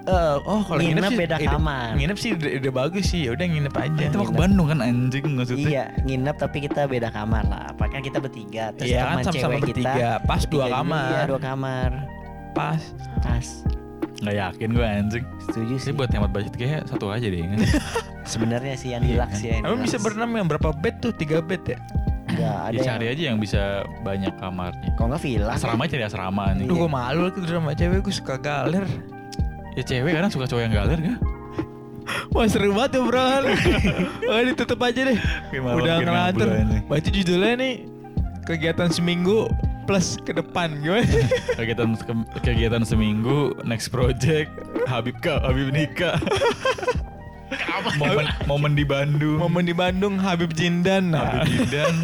Eh, oh kalau Nginep nginep, sih, beda kamar. Nginep sih udah, udah bagus sih, ya udah nginep aja. Itu mau ke Bandung kan anjing maksudnya. Iya, nginep tapi kita beda kamar lah. Apa kan kita bertiga, terus Iya kan teman sama-sama cewek kita bertiga, pas dua bertiga kamar. Iya, dua kamar. Pas. Pas. Nggak yakin gue anjing. Setuju sih. Sih buat hemat budget kayak satu aja deh. Sebenarnya sih yang Iya. deluxe ya. yang Emang bisa berenam yang berapa bed tuh? Tiga bed ya? Enggak, ada ya yang cari aja yang bisa banyak kamarnya. Kalau nggak villa. Asrama cari asrama nih. Duh gue malu lagi tidur sama cewek, gue suka galer. Ya cewek kadang suka cowok yang galer kan? Wah seru banget ya bro Wah ditutup aja deh malam Udah ngelantur. Berarti judulnya nih Kegiatan seminggu plus ke depan gimana? kegiatan ke- kegiatan seminggu next project Habib kak Habib nikah momen momen di Bandung Momen di Bandung Habib Jindan nah. Habib Jindan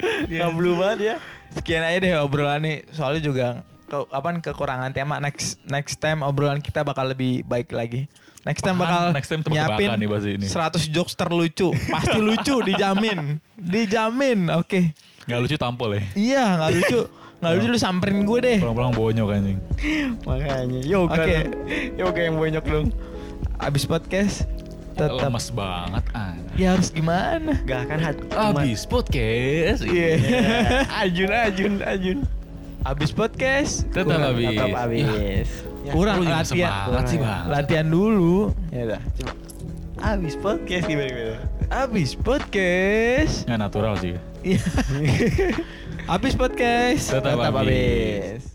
Kablu banget ya. Sekian aja deh obrolan nih Soalnya juga ke, apa kekurangan tema next next time obrolan kita bakal lebih baik lagi. Next time bakal? Next time tebak-tebakan nih pasti ini. 100 jokes terlucu. Pasti lucu dijamin. Dijamin. Oke. nggak lucu tampol ya Iya, nggak lucu. Nggak lucu lu samperin gue deh. pulang-pulang bonyok anjing Makanya yoga. Oke. dong. Yoga yang bonyok dong. Abis podcast tetap lemes banget ah ya harus gimana? Gak kan hat. cuma- abis podcast Iya. Ajun, Ajun, Ajun. Abis podcast tetap kurang- habis Tetap. Ya. Kurang Lu juga latihan. semangat sih bang Latihan dulu. Ya udah. Coba. Habis podcast gimana gimana? Abis podcast. nggak natural sih Iya. Abis podcast. tetap, habis habis.